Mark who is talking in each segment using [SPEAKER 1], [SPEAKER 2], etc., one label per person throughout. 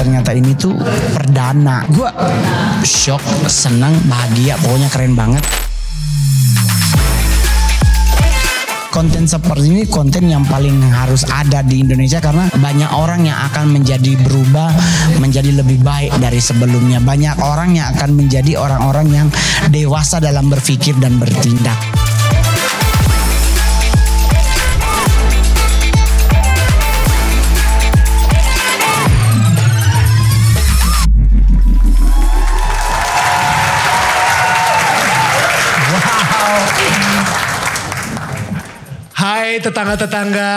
[SPEAKER 1] ternyata ini tuh perdana. Gue shock, senang, bahagia, pokoknya keren banget. konten seperti ini konten yang paling harus ada di Indonesia karena banyak orang yang akan menjadi berubah menjadi lebih baik dari sebelumnya. Banyak orang yang akan menjadi orang-orang yang dewasa dalam berpikir dan bertindak.
[SPEAKER 2] Hai tetangga-tetangga.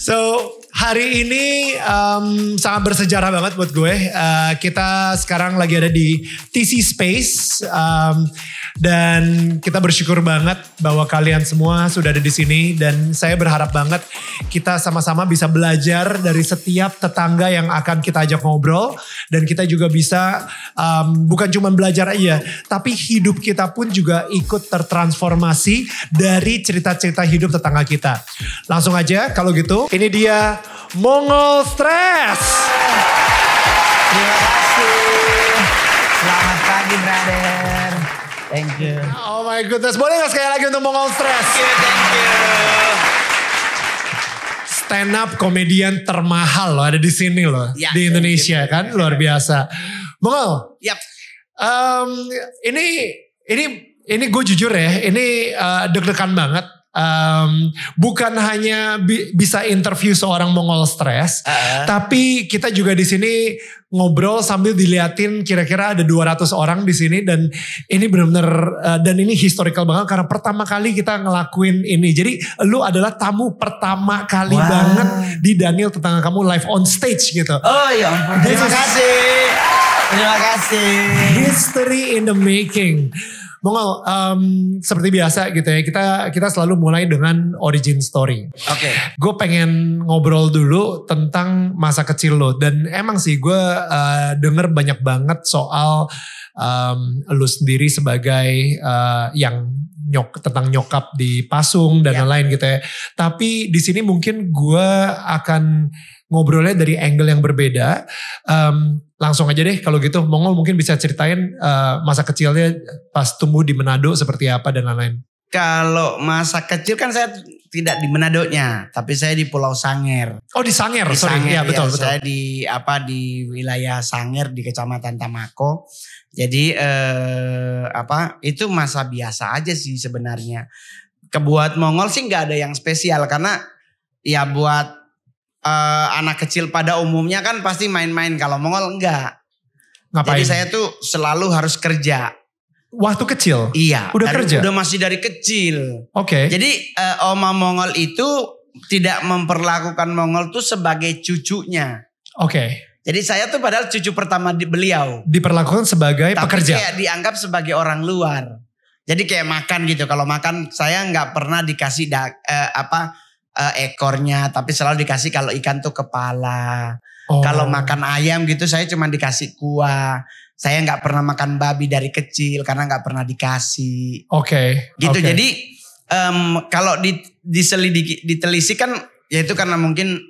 [SPEAKER 2] So hari ini um, sangat bersejarah banget buat gue. Uh, kita sekarang lagi ada di TC Space um, dan kita bersyukur banget bahwa kalian semua sudah ada di sini dan saya berharap banget kita sama-sama bisa belajar dari setiap tetangga yang akan kita ajak ngobrol dan kita juga bisa um, bukan cuma belajar aja, tapi hidup kita pun juga ikut tertransformasi dari cerita-cerita hidup tetangga kita. Langsung aja kalau gitu, ini dia Mongol Stress.
[SPEAKER 1] Terima kasih. Selamat pagi, brother. Thank you.
[SPEAKER 2] Oh my goodness, boleh gak sekali lagi untuk Mongol Stress?
[SPEAKER 1] Thank you, thank you.
[SPEAKER 2] Stand up komedian termahal loh ada di sini loh
[SPEAKER 1] Ya,
[SPEAKER 2] di Indonesia kan luar biasa. Mongol,
[SPEAKER 1] Yap.
[SPEAKER 2] um, ini ini ini gue jujur ya, ini uh, deg-degan banget. Um, bukan hanya bi- bisa interview seorang Mongol stres,
[SPEAKER 1] Uh-uh.
[SPEAKER 2] tapi kita juga di sini ngobrol sambil diliatin kira-kira ada 200 orang di sini dan ini benar-benar uh, dan ini historical banget karena pertama kali kita ngelakuin ini. Jadi lu adalah tamu pertama kali
[SPEAKER 1] Wow.
[SPEAKER 2] banget di Daniel tetangga kamu live on stage gitu.
[SPEAKER 1] Oh ya ampun. Terima kasih. Terima kasih.
[SPEAKER 2] History in the making. Mongol, um, seperti biasa gitu ya, kita kita selalu mulai dengan origin story.
[SPEAKER 1] Oke.
[SPEAKER 2] Gue pengen ngobrol dulu tentang masa kecil lo dan emang sih gue uh, denger banyak banget soal um, lu sendiri sebagai uh, yang nyok tentang nyokap di Pasung dan
[SPEAKER 1] Ya.
[SPEAKER 2] lain-lain gitu ya. Tapi di sini mungkin gue akan ngobrolnya dari angle yang berbeda. Um, langsung aja deh kalau gitu, Mongol mungkin bisa ceritain uh, masa kecilnya pas tumbuh di Manado seperti apa dan lain-lain.
[SPEAKER 1] Kalau masa kecil kan saya tidak di Manadonya, tapi saya di Pulau Sanger.
[SPEAKER 2] Oh di Sanger,
[SPEAKER 1] Di
[SPEAKER 2] sorry.
[SPEAKER 1] Sanger,
[SPEAKER 2] Iya betul
[SPEAKER 1] ya.
[SPEAKER 2] betul.
[SPEAKER 1] Saya di apa di wilayah Sanger di Kecamatan Tamako. Jadi eh, apa itu masa biasa aja sih sebenarnya. Kebuat Mongol sih nggak ada yang spesial karena ya buat eh, anak kecil pada umumnya kan pasti main-main. Kalau Mongol enggak.
[SPEAKER 2] Ngapain?
[SPEAKER 1] Jadi saya tuh selalu harus kerja.
[SPEAKER 2] Waktu kecil?
[SPEAKER 1] Iya.
[SPEAKER 2] Udah
[SPEAKER 1] dari-
[SPEAKER 2] kerja?
[SPEAKER 1] Udah masih dari kecil.
[SPEAKER 2] Oke.
[SPEAKER 1] Jadi eh, Oma Mongol itu tidak memperlakukan Mongol tuh sebagai cucunya.
[SPEAKER 2] Oke.
[SPEAKER 1] Jadi saya tuh padahal cucu pertama di beliau.
[SPEAKER 2] Diperlakukan sebagai
[SPEAKER 1] Tapi
[SPEAKER 2] pekerja.
[SPEAKER 1] kayak dianggap sebagai orang luar. Jadi kayak makan gitu. Kalau makan saya nggak pernah dikasih da- eh, apa eh, ekornya, tapi selalu dikasih kalau ikan tuh kepala.
[SPEAKER 2] Oh.
[SPEAKER 1] Kalau makan ayam gitu saya cuma dikasih kuah. Saya nggak pernah makan babi dari kecil karena nggak pernah dikasih.
[SPEAKER 2] Oke.
[SPEAKER 1] gitu
[SPEAKER 2] oke.
[SPEAKER 1] jadi em, kalau di, diselidiki ditelisik kan ya itu karena mungkin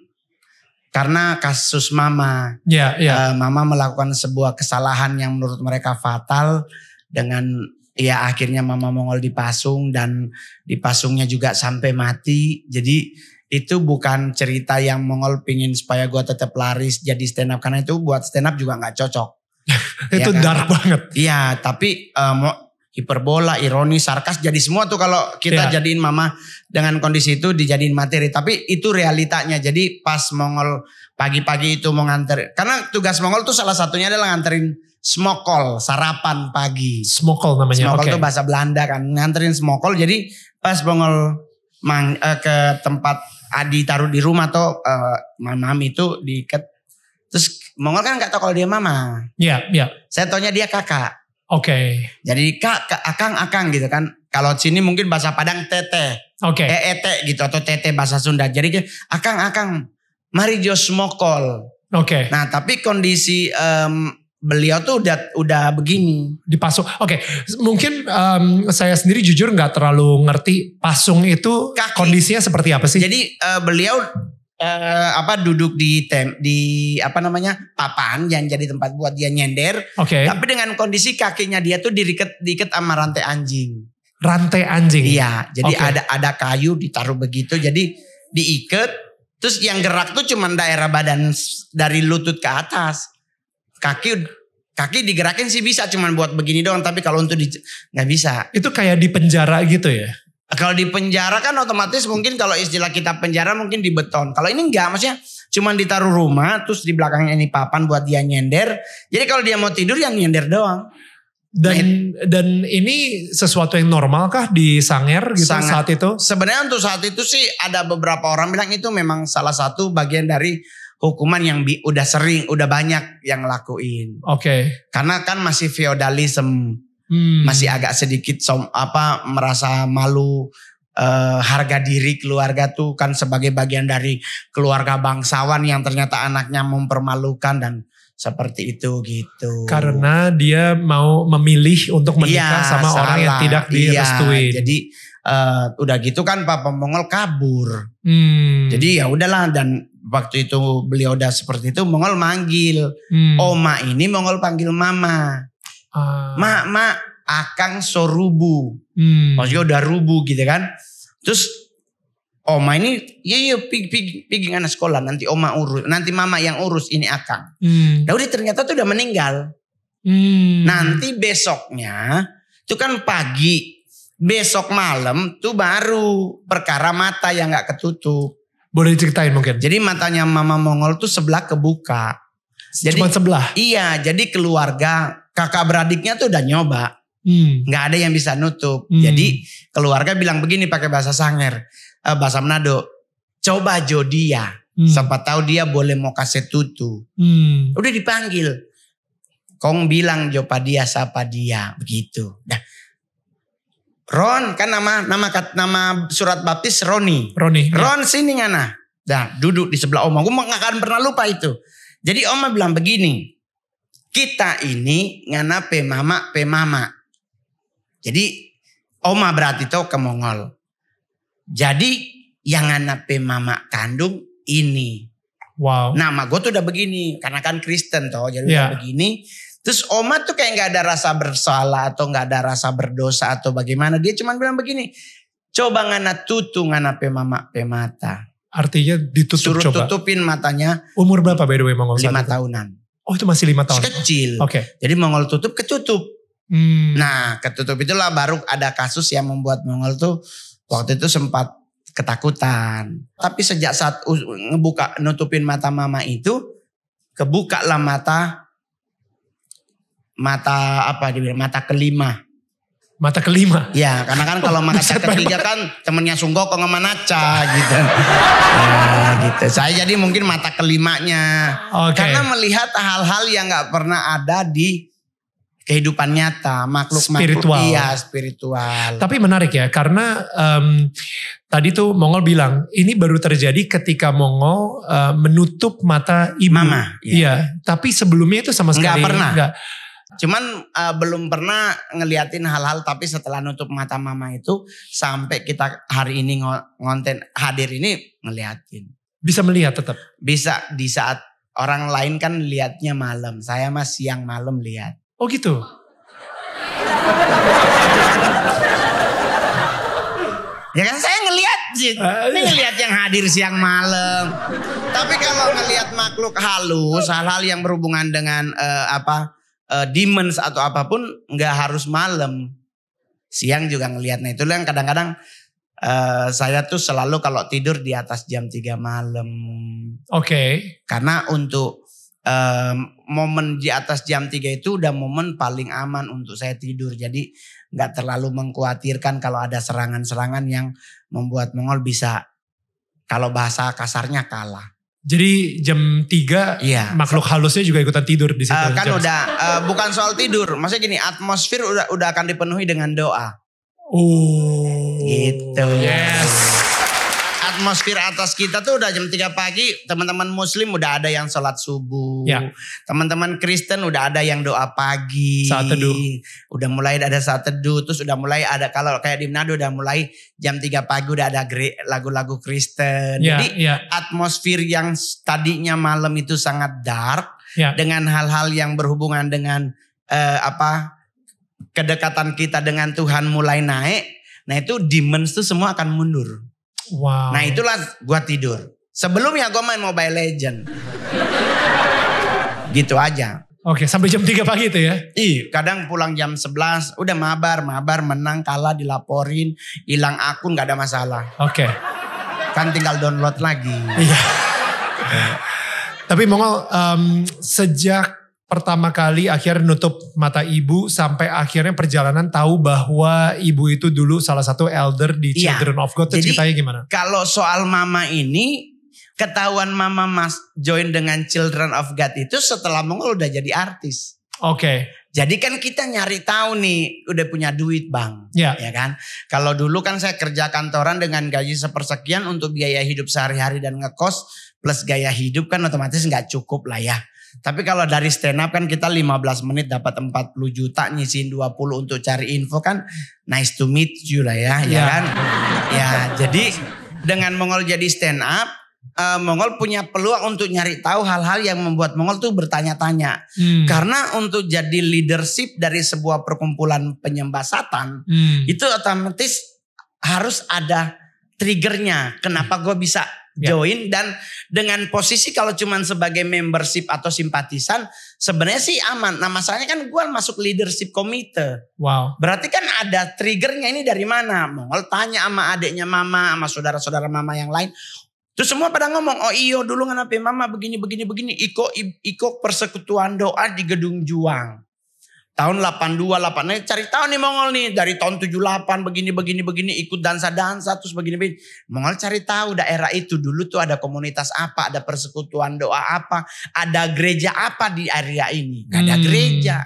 [SPEAKER 1] karena kasus mama
[SPEAKER 2] Ya, ya.
[SPEAKER 1] Eh, mama melakukan sebuah kesalahan yang menurut mereka fatal dengan ya akhirnya mama Mongol dipasung dan dipasungnya juga sampai mati jadi itu bukan cerita yang Mongol pingin supaya gua tetap laris jadi stand up karena itu buat stand up juga nggak cocok
[SPEAKER 2] itu
[SPEAKER 1] ya kan?
[SPEAKER 2] dark banget.
[SPEAKER 1] Iya, tapi mau hiperbola, ironi, sarkas jadi semua tuh kalau kita
[SPEAKER 2] Iya.
[SPEAKER 1] jadiin mama dengan kondisi itu dijadiin materi. Tapi itu realitanya. Jadi pas Mongol pagi-pagi itu mau nganter, karena tugas Mongol tuh salah satunya adalah nganterin smokol, sarapan pagi.
[SPEAKER 2] Smokol namanya.
[SPEAKER 1] Smokol
[SPEAKER 2] Oke.
[SPEAKER 1] tuh bahasa Belanda kan, nganterin smokol. Jadi pas Mongol mang, eh, ke tempat Adi taruh di rumah tuh eh, mami itu diikat. Terus Mongol kan nggak tahu kalau dia mama.
[SPEAKER 2] Iya, iya.
[SPEAKER 1] Saya taunya dia kakak.
[SPEAKER 2] Oke.
[SPEAKER 1] Jadi kak, kak akang akang gitu kan. Kalau sini mungkin bahasa Padang tete,
[SPEAKER 2] Oke.
[SPEAKER 1] ete gitu atau tete bahasa Sunda. Jadi akang akang, mari jo smokol.
[SPEAKER 2] Oke.
[SPEAKER 1] Nah tapi kondisi em, beliau tuh udah udah begini.
[SPEAKER 2] Dipasung. Oke. Mungkin em, saya sendiri jujur nggak terlalu ngerti pasung itu
[SPEAKER 1] Kaki.
[SPEAKER 2] kondisinya seperti apa sih?
[SPEAKER 1] Jadi eh, beliau eh, apa duduk di tem di apa namanya papan yang jadi tempat buat dia nyender.
[SPEAKER 2] Oke.
[SPEAKER 1] Tapi dengan kondisi kakinya dia tuh diikat diikat sama rantai anjing.
[SPEAKER 2] Rantai anjing.
[SPEAKER 1] Iya, jadi
[SPEAKER 2] Oke.
[SPEAKER 1] ada ada kayu ditaruh begitu, jadi diikat. Terus yang gerak tuh cuman daerah badan dari lutut ke atas. Kaki kaki digerakin sih bisa, cuman buat begini doang. Tapi kalau untuk nggak bisa.
[SPEAKER 2] Itu kayak di penjara gitu ya?
[SPEAKER 1] Kalau di penjara kan otomatis mungkin kalau istilah kita penjara mungkin di beton. Kalau ini enggak, maksudnya cuman ditaruh rumah, terus di belakangnya ini papan buat dia nyender. Jadi kalau dia mau tidur yang nyender doang.
[SPEAKER 2] Dan dan ini sesuatu yang normal kah di Sanger gitu
[SPEAKER 1] Sangat.
[SPEAKER 2] saat itu?
[SPEAKER 1] Sebenarnya untuk saat itu sih ada beberapa orang bilang itu memang salah satu bagian dari hukuman yang bi- udah sering, udah banyak yang lakuin.
[SPEAKER 2] Oke.
[SPEAKER 1] Karena kan masih feodalisme,
[SPEAKER 2] Hmm.
[SPEAKER 1] masih agak sedikit som, apa merasa malu eh, harga diri keluarga tuh kan sebagai bagian dari keluarga bangsawan yang ternyata anaknya mempermalukan dan seperti itu gitu.
[SPEAKER 2] Karena dia mau memilih untuk menikah
[SPEAKER 1] Iya,
[SPEAKER 2] sama orang yang
[SPEAKER 1] salah.
[SPEAKER 2] tidak
[SPEAKER 1] Iya,
[SPEAKER 2] direstuin.
[SPEAKER 1] jadi eh, udah gitu kan Papa Mongol kabur.
[SPEAKER 2] Hmm.
[SPEAKER 1] Jadi ya udahlah dan waktu itu beliau udah seperti itu Mongol manggil.
[SPEAKER 2] Hmm.
[SPEAKER 1] Oma ini Mongol panggil mama.
[SPEAKER 2] Ah.
[SPEAKER 1] Mak, mak, akang sorubu.
[SPEAKER 2] Hmm.
[SPEAKER 1] Maksudnya udah rubuh gitu kan. Terus Oma ini, iya iya pig pig pig anak sekolah nanti Oma urus, nanti Mama yang urus ini akang.
[SPEAKER 2] Hmm.
[SPEAKER 1] Nah udah ternyata tuh udah meninggal.
[SPEAKER 2] Hmm.
[SPEAKER 1] Nanti besoknya itu kan pagi, besok malam tuh baru perkara mata yang nggak ketutup.
[SPEAKER 2] Boleh diceritain mungkin?
[SPEAKER 1] Jadi matanya Mama Mongol tuh sebelah kebuka. Jadi
[SPEAKER 2] Cuma sebelah.
[SPEAKER 1] iya, jadi keluarga kakak beradiknya tuh udah nyoba,
[SPEAKER 2] Hmm.
[SPEAKER 1] ada yang bisa nutup.
[SPEAKER 2] Hmm.
[SPEAKER 1] Jadi keluarga bilang begini pakai bahasa Sanger, eh, bahasa Manado. Coba Jodia,
[SPEAKER 2] Hmm.
[SPEAKER 1] siapa tahu dia boleh mau kasih tutu.
[SPEAKER 2] Hmm.
[SPEAKER 1] Udah dipanggil. Kong bilang Jopa dia siapa dia begitu. Dah. Ron kan nama nama kat- nama surat baptis Roni.
[SPEAKER 2] Roni. ya.
[SPEAKER 1] Ron sini ngana. Dah duduk di sebelah Oma. Gue nggak akan pernah lupa itu. Jadi Oma bilang begini. Kita ini ngana pe mama pe mama. Jadi Oma berarti tuh ke Mongol. Jadi yang ngana pe mama kandung ini.
[SPEAKER 2] Wow.
[SPEAKER 1] Nama gue tuh udah begini. Karena kan Kristen toh. Jadi
[SPEAKER 2] Iya.
[SPEAKER 1] udah begini. Terus Oma tuh kayak nggak ada rasa bersalah atau nggak ada rasa berdosa atau bagaimana. Dia cuma bilang begini. Coba ngana tutu ngana pe mama pe mata.
[SPEAKER 2] Artinya ditutup
[SPEAKER 1] Suruh
[SPEAKER 2] coba.
[SPEAKER 1] tutupin matanya
[SPEAKER 2] Umur berapa by the way Mongol
[SPEAKER 1] lima tahunan.
[SPEAKER 2] Oh itu masih lima tahun.
[SPEAKER 1] Kecil.
[SPEAKER 2] Oke.
[SPEAKER 1] Jadi Mongol tutup ketutup.
[SPEAKER 2] Hmm.
[SPEAKER 1] Nah ketutup itulah baru ada kasus yang membuat Mongol tuh waktu itu sempat ketakutan. Tapi sejak saat ngebuka nutupin mata mama itu, kebuka lah mata mata apa dibilang mata kelima.
[SPEAKER 2] Mata kelima.
[SPEAKER 1] Ya karena kan kalau mata ketiga kan temennya Sunggo kok Manaca gitu. Ya, gitu. Saya jadi mungkin mata kelimanya.
[SPEAKER 2] Oke.
[SPEAKER 1] Karena melihat hal-hal yang nggak pernah ada di kehidupan nyata, makhluk
[SPEAKER 2] Spiritual.
[SPEAKER 1] makhluk iya spiritual.
[SPEAKER 2] Tapi menarik ya karena em, tadi tuh Mongol bilang ini baru terjadi ketika Mongol eh, menutup mata ibu.
[SPEAKER 1] Mama, iya.
[SPEAKER 2] Iya. Tapi sebelumnya itu sama
[SPEAKER 1] Nggak
[SPEAKER 2] sekali
[SPEAKER 1] pernah.
[SPEAKER 2] nggak.
[SPEAKER 1] Cuman eh, belum pernah ngeliatin hal-hal tapi setelah nutup mata mama itu sampai kita hari ini ngo- ngonten hadir ini ngeliatin.
[SPEAKER 2] Bisa melihat tetap.
[SPEAKER 1] Bisa di saat orang lain kan liatnya malam, saya mah siang malam lihat.
[SPEAKER 2] Oh gitu.
[SPEAKER 1] Ya kan saya ngelihat sih.
[SPEAKER 2] Ah,
[SPEAKER 1] Ini
[SPEAKER 2] iya.
[SPEAKER 1] ngelihat yang hadir siang malam. Tapi kalau ngelihat makhluk halus, hal-hal yang berhubungan dengan eh, apa eh, demons atau apa pun nggak harus malam. Siang juga ngelihat. Nah itu yang kadang-kadang eh, saya tuh selalu kalau tidur di atas jam 3 malam.
[SPEAKER 2] Oke.
[SPEAKER 1] Karena untuk eh, momen di atas jam 3 itu udah momen paling aman untuk saya tidur. Jadi nggak terlalu mengkhawatirkan kalau ada serangan-serangan yang membuat Mongol bisa kalau bahasa kasarnya kalah.
[SPEAKER 2] Jadi jam 3
[SPEAKER 1] Iya.
[SPEAKER 2] makhluk halusnya juga ikutan tidur di situ.
[SPEAKER 1] Eh, kan
[SPEAKER 2] jam-
[SPEAKER 1] udah eh, bukan soal tidur, maksudnya gini atmosfer udah udah akan dipenuhi dengan doa.
[SPEAKER 2] Oh.
[SPEAKER 1] Gitu.
[SPEAKER 2] Yes.
[SPEAKER 1] Atmosfer atas kita tuh udah jam 3 pagi, teman-teman muslim udah ada yang sholat subuh.
[SPEAKER 2] Ya.
[SPEAKER 1] Teman-teman Kristen udah ada yang doa pagi.
[SPEAKER 2] Saat teduh.
[SPEAKER 1] Udah mulai ada saat teduh, terus udah mulai ada kalau kayak di Manado udah mulai jam 3 pagi udah ada lagu-lagu Kristen.
[SPEAKER 2] Ya,
[SPEAKER 1] Jadi
[SPEAKER 2] ya,
[SPEAKER 1] atmosfer yang tadinya malam itu sangat dark
[SPEAKER 2] ya.
[SPEAKER 1] dengan hal-hal yang berhubungan dengan eh, apa kedekatan kita dengan Tuhan mulai naik. Nah itu demons tuh semua akan mundur.
[SPEAKER 2] Wow.
[SPEAKER 1] Nah itulah gua tidur. Sebelumnya gua main Mobile Legend. gitu aja.
[SPEAKER 2] Oke, sampai jam 3 pagi itu ya.
[SPEAKER 1] Ih, kadang pulang jam 11, udah mabar, mabar, menang, kalah, dilaporin, hilang akun gak ada masalah.
[SPEAKER 2] Oke.
[SPEAKER 1] Kan tinggal download lagi.
[SPEAKER 2] Iya. Tapi Mongol em, sejak pertama kali akhirnya nutup mata ibu sampai akhirnya perjalanan tahu bahwa ibu itu dulu salah satu elder di
[SPEAKER 1] Iya.
[SPEAKER 2] Children of God.
[SPEAKER 1] Jadi-
[SPEAKER 2] ceritanya gimana?
[SPEAKER 1] Kalau soal mama ini, ketahuan mama mas join dengan Children of God itu setelah Mongol udah jadi artis.
[SPEAKER 2] Oke.
[SPEAKER 1] Jadi kan kita nyari tahu nih, udah punya duit bang.
[SPEAKER 2] Ya.
[SPEAKER 1] ya kan. Kalau dulu kan saya kerja kantoran dengan gaji sepersekian untuk biaya hidup sehari-hari dan ngekos plus gaya hidup kan otomatis nggak cukup lah ya. Tapi kalau dari stand up kan kita 15 menit dapat 40 juta nyisiin 20 untuk cari info kan nice to meet you lah ya, ya,
[SPEAKER 2] Ya.
[SPEAKER 1] kan. Ya, jadi dengan Mongol jadi stand up eh, Mongol punya peluang untuk nyari tahu hal-hal yang membuat Mongol tuh bertanya-tanya.
[SPEAKER 2] Hmm.
[SPEAKER 1] Karena untuk jadi leadership dari sebuah perkumpulan penyembah satan
[SPEAKER 2] Hmm.
[SPEAKER 1] itu otomatis harus ada triggernya. Kenapa gue bisa
[SPEAKER 2] Ya.
[SPEAKER 1] join dan dengan posisi kalau cuman sebagai membership atau simpatisan sebenarnya sih aman. Nah masalahnya kan gue masuk leadership komite.
[SPEAKER 2] Wow.
[SPEAKER 1] Berarti kan ada triggernya ini dari mana? Mongol tanya sama adiknya mama, sama saudara-saudara mama yang lain. Terus semua pada ngomong, oh iyo dulu kenapa mama begini, begini, begini. Iko, iko persekutuan doa di Gedung Juang. Tahun 82, 8. cari tahu nih Mongol nih. Dari tahun 78 begini, begini, begini. Ikut dansa-dansa terus begini, begini. Mongol cari tahu daerah itu. Dulu tuh ada komunitas apa, ada persekutuan doa apa. Ada gereja apa di area ini. Gak ada
[SPEAKER 2] Hmm.
[SPEAKER 1] gereja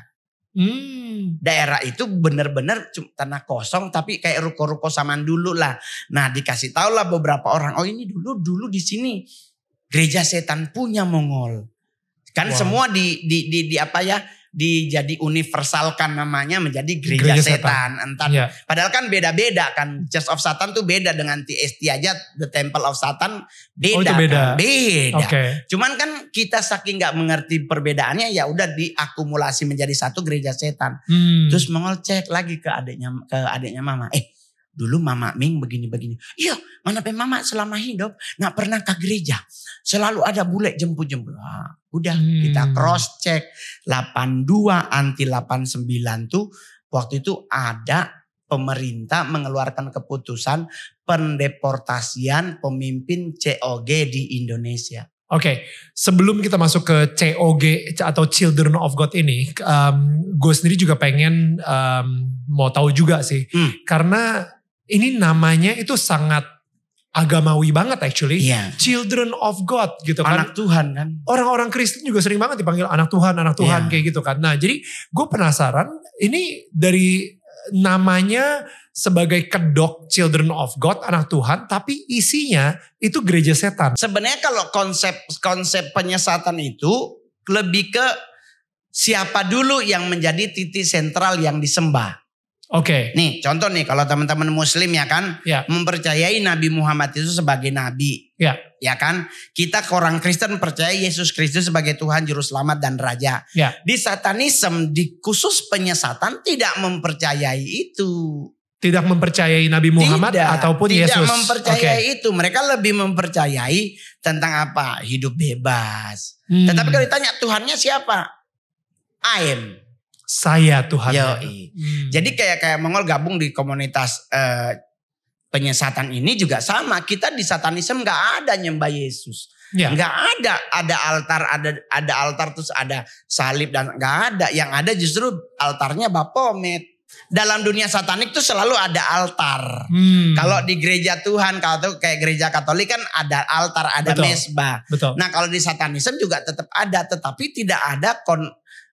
[SPEAKER 2] Hmm.
[SPEAKER 1] daerah itu bener-bener tanah kosong tapi kayak ruko-ruko zaman dulu lah. Nah dikasih tahu lah beberapa orang, oh ini dulu dulu di sini gereja setan punya Mongol. Kan
[SPEAKER 2] Wow.
[SPEAKER 1] semua di, di di di apa ya? Dijadi universalkan namanya menjadi gereja,
[SPEAKER 2] Gereja
[SPEAKER 1] setan. Entar
[SPEAKER 2] Ya.
[SPEAKER 1] padahal kan beda-beda kan. Church of Satan tuh beda dengan TST aja The Temple of Satan beda.
[SPEAKER 2] Oh, itu beda.
[SPEAKER 1] kan. Beda.
[SPEAKER 2] Oke.
[SPEAKER 1] Cuman kan kita saking nggak mengerti perbedaannya ya udah diakumulasi menjadi satu gereja setan.
[SPEAKER 2] Hmm.
[SPEAKER 1] Terus Mongol cek lagi ke adiknya ke adiknya mama. Eh dulu mama Ming begini-begini. Iya mana pe mama selama hidup nggak pernah ke gereja. Selalu ada bule jemput-jemput. Wah, udah
[SPEAKER 2] Hmm.
[SPEAKER 1] kita cross check. 82 anti 89 tuh waktu itu ada pemerintah mengeluarkan keputusan pendeportasian pemimpin COG di Indonesia.
[SPEAKER 2] Oke, sebelum kita masuk ke COG atau Children of God ini, gue sendiri juga pengen em, mau tahu juga sih,
[SPEAKER 1] Hmm.
[SPEAKER 2] karena ini namanya itu sangat agamawi banget actually,
[SPEAKER 1] Iya.
[SPEAKER 2] Children of God gitu kan.
[SPEAKER 1] Anak Tuhan kan.
[SPEAKER 2] Orang-orang Kristen juga sering banget dipanggil anak Tuhan, anak Tuhan
[SPEAKER 1] Iya.
[SPEAKER 2] kayak gitu kan. Nah jadi gue penasaran, ini dari namanya sebagai kedok Children of God, anak Tuhan, tapi isinya itu gereja setan.
[SPEAKER 1] Sebenarnya kalau konsep konsep penyesatan itu lebih ke siapa dulu yang menjadi titik sentral yang disembah.
[SPEAKER 2] Oke,
[SPEAKER 1] Nih, contoh nih kalau teman-teman muslim ya kan
[SPEAKER 2] Ya.
[SPEAKER 1] mempercayai Nabi Muhammad itu sebagai nabi.
[SPEAKER 2] Ya.
[SPEAKER 1] Ya kan? Kita orang Kristen percaya Yesus Kristus sebagai Tuhan juru selamat dan raja.
[SPEAKER 2] Ya.
[SPEAKER 1] Di satanisme di khusus penyesatan tidak mempercayai itu.
[SPEAKER 2] tidak mempercayai Nabi Muhammad
[SPEAKER 1] Tidak,
[SPEAKER 2] ataupun
[SPEAKER 1] tidak
[SPEAKER 2] Yesus.
[SPEAKER 1] mempercayai
[SPEAKER 2] Oke.
[SPEAKER 1] itu. Mereka lebih mempercayai tentang apa? Hidup bebas.
[SPEAKER 2] Hmm.
[SPEAKER 1] Tetapi kalau ditanya Tuhannya siapa? Aem.
[SPEAKER 2] Saya Tuhan.
[SPEAKER 1] Yoi. Jadi kayak kayak Mongol gabung di komunitas eh, penyesatan ini juga sama. Kita di satanisme nggak ada nyembah Yesus.
[SPEAKER 2] Ya.
[SPEAKER 1] Nggak ada. Ada altar, ada ada altar terus ada salib dan nggak ada. Yang ada justru altarnya Bapomet. Dalam dunia satanik tuh selalu ada altar.
[SPEAKER 2] Hmm.
[SPEAKER 1] Kalau di gereja Tuhan, kalau tuh kayak gereja Katolik kan ada altar, ada
[SPEAKER 2] Betul.
[SPEAKER 1] mesbah.
[SPEAKER 2] betul.
[SPEAKER 1] Nah kalau di satanisme juga tetap ada, tetapi tidak ada kon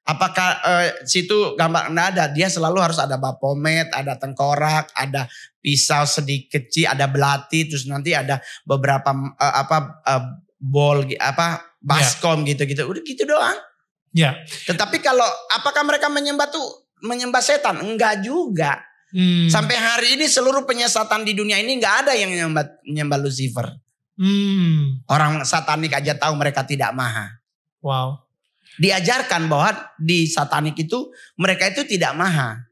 [SPEAKER 1] Apakah eh, situ gambar ada? Dia selalu harus ada bapomet, ada tengkorak, ada pisau sedikit kecil, ada belati, terus nanti ada beberapa eh, apa eh, bol apa baskom gitu-gitu. Udah gitu doang.
[SPEAKER 2] Ya.
[SPEAKER 1] Tetapi kalau apakah mereka menyembah tuh menyembah setan? Enggak juga.
[SPEAKER 2] Hmm.
[SPEAKER 1] Sampai hari ini seluruh penyesatan di dunia ini nggak ada yang menyembah, menyembah Lucifer.
[SPEAKER 2] Hmm.
[SPEAKER 1] Orang satanik aja tahu mereka tidak maha.
[SPEAKER 2] Wow.
[SPEAKER 1] Diajarkan bahwa di satanik itu mereka itu tidak maha.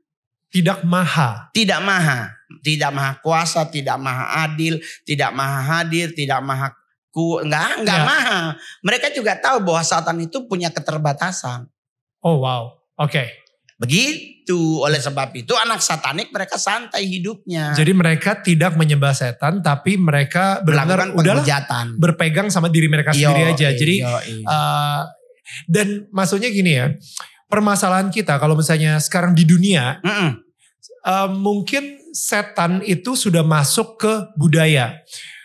[SPEAKER 2] Tidak maha.
[SPEAKER 1] Tidak maha. Tidak maha kuasa, tidak maha adil, tidak maha hadir, tidak maha ku. Enggak, enggak
[SPEAKER 2] Ya.
[SPEAKER 1] maha. Mereka juga tahu bahwa satan itu punya keterbatasan.
[SPEAKER 2] Oh wow. Oke.
[SPEAKER 1] Begitu. Oleh sebab itu anak satanik mereka santai hidupnya.
[SPEAKER 2] Jadi mereka tidak menyembah setan tapi mereka
[SPEAKER 1] melakukan
[SPEAKER 2] udahlah berpegang sama diri mereka sendiri aja. Jadi
[SPEAKER 1] yoi.
[SPEAKER 2] uh, dan maksudnya gini ya. Permasalahan kita kalau misalnya sekarang di dunia
[SPEAKER 1] Mm-mm.
[SPEAKER 2] uh, mungkin setan itu sudah masuk ke budaya.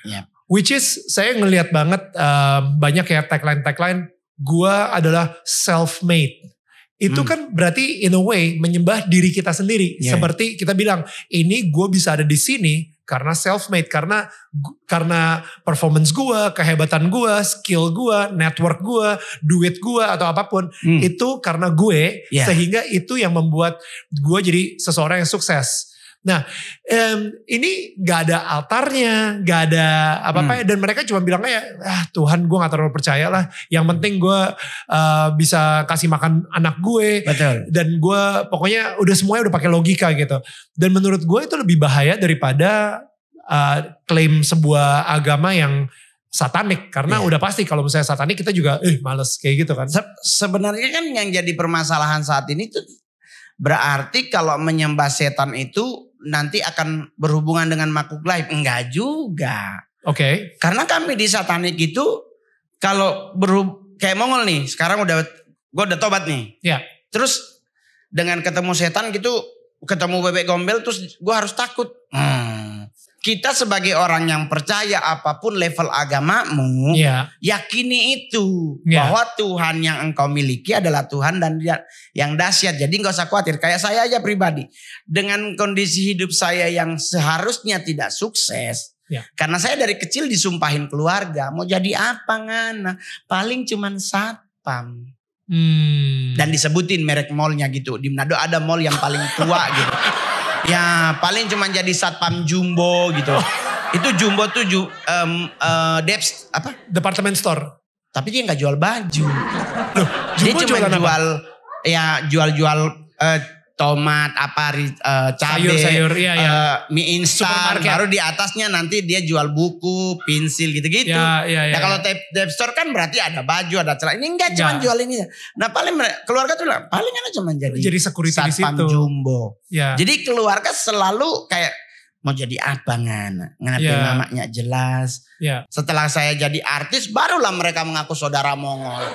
[SPEAKER 1] Yep.
[SPEAKER 2] Which is saya ngelihat banget uh, banyak ya tagline-tagline gua adalah self-made. Itu
[SPEAKER 1] Hmm.
[SPEAKER 2] kan berarti in a way menyembah diri kita sendiri.
[SPEAKER 1] Yeah.
[SPEAKER 2] Seperti kita bilang, ini gue bisa ada di sini karena self-made, karena gu- karena performance gua, kehebatan gua, skill gua, network gua, duit gua atau apa pun
[SPEAKER 1] Hmm.
[SPEAKER 2] itu karena gue
[SPEAKER 1] Yeah.
[SPEAKER 2] sehingga itu yang membuat gue jadi seseorang yang sukses. Nah em, ini gak ada altarnya, gak ada apa-apa
[SPEAKER 1] Hmm.
[SPEAKER 2] dan mereka cuma bilangnya ah Tuhan gue gak terlalu percaya lah. Yang penting gue uh, bisa kasih makan anak gue
[SPEAKER 1] Betul.
[SPEAKER 2] dan gue pokoknya udah semuanya udah pakai logika gitu. Dan menurut gue itu lebih bahaya daripada uh, klaim sebuah agama yang satanik karena
[SPEAKER 1] Iya.
[SPEAKER 2] udah pasti kalau misalnya satanik kita juga eh males kayak gitu kan.
[SPEAKER 1] Se- sebenarnya kan yang jadi permasalahan saat ini tuh berarti kalau menyembah setan itu nanti akan berhubungan dengan makhluk lain. Enggak juga.
[SPEAKER 2] Oke.
[SPEAKER 1] Karena kami di satanik itu kalau berhub kayak Mongol nih, sekarang udah gue udah tobat nih.
[SPEAKER 2] Ya.
[SPEAKER 1] Terus dengan ketemu setan gitu, ketemu bebek gombel terus gue harus takut. Hmm. Kita sebagai orang yang percaya apa pun level agamamu,
[SPEAKER 2] Iya.
[SPEAKER 1] yakini itu
[SPEAKER 2] Ya.
[SPEAKER 1] bahwa Tuhan yang engkau miliki adalah Tuhan dan dia yang dahsyat. Jadi nggak usah khawatir. Kayak saya aja pribadi, dengan kondisi hidup saya yang seharusnya tidak sukses,
[SPEAKER 2] Ya.
[SPEAKER 1] karena saya dari kecil disumpahin keluarga mau jadi apa ngana, paling cuman satpam.
[SPEAKER 2] Hmm.
[SPEAKER 1] Dan disebutin merek mallnya gitu. Di Manado ada mall yang paling tua gitu. Ya paling cuman jadi satpam jumbo gitu. Itu jumbo tuh ju, eh, Deps apa?
[SPEAKER 2] department store.
[SPEAKER 1] Tapi dia nggak jual baju. dia
[SPEAKER 2] Jumbo
[SPEAKER 1] cuma
[SPEAKER 2] apa?
[SPEAKER 1] jual ya jual-jual eh, tomat apa ri- eh, cabai,
[SPEAKER 2] Sayur-sayur, iya, iya.
[SPEAKER 1] eh, mie instan. Baru di atasnya nanti dia jual buku, pensil gitu-gitu.
[SPEAKER 2] Ya, ya, ya.
[SPEAKER 1] Nah kalau tape, tape store kan berarti ada baju, ada celana. Ini enggak cuma
[SPEAKER 2] Enggak.
[SPEAKER 1] jual ini. Nah paling keluarga tuh bilang, paling kan cuma jadi,
[SPEAKER 2] Jadi security di situ.
[SPEAKER 1] jumbo.
[SPEAKER 2] Ya.
[SPEAKER 1] Jadi keluarga selalu kayak mau jadi apa ngana. Ngerti
[SPEAKER 2] Ya.
[SPEAKER 1] namanya jelas.
[SPEAKER 2] ya.
[SPEAKER 1] Setelah saya jadi artis barulah mereka mengaku saudara Mongol.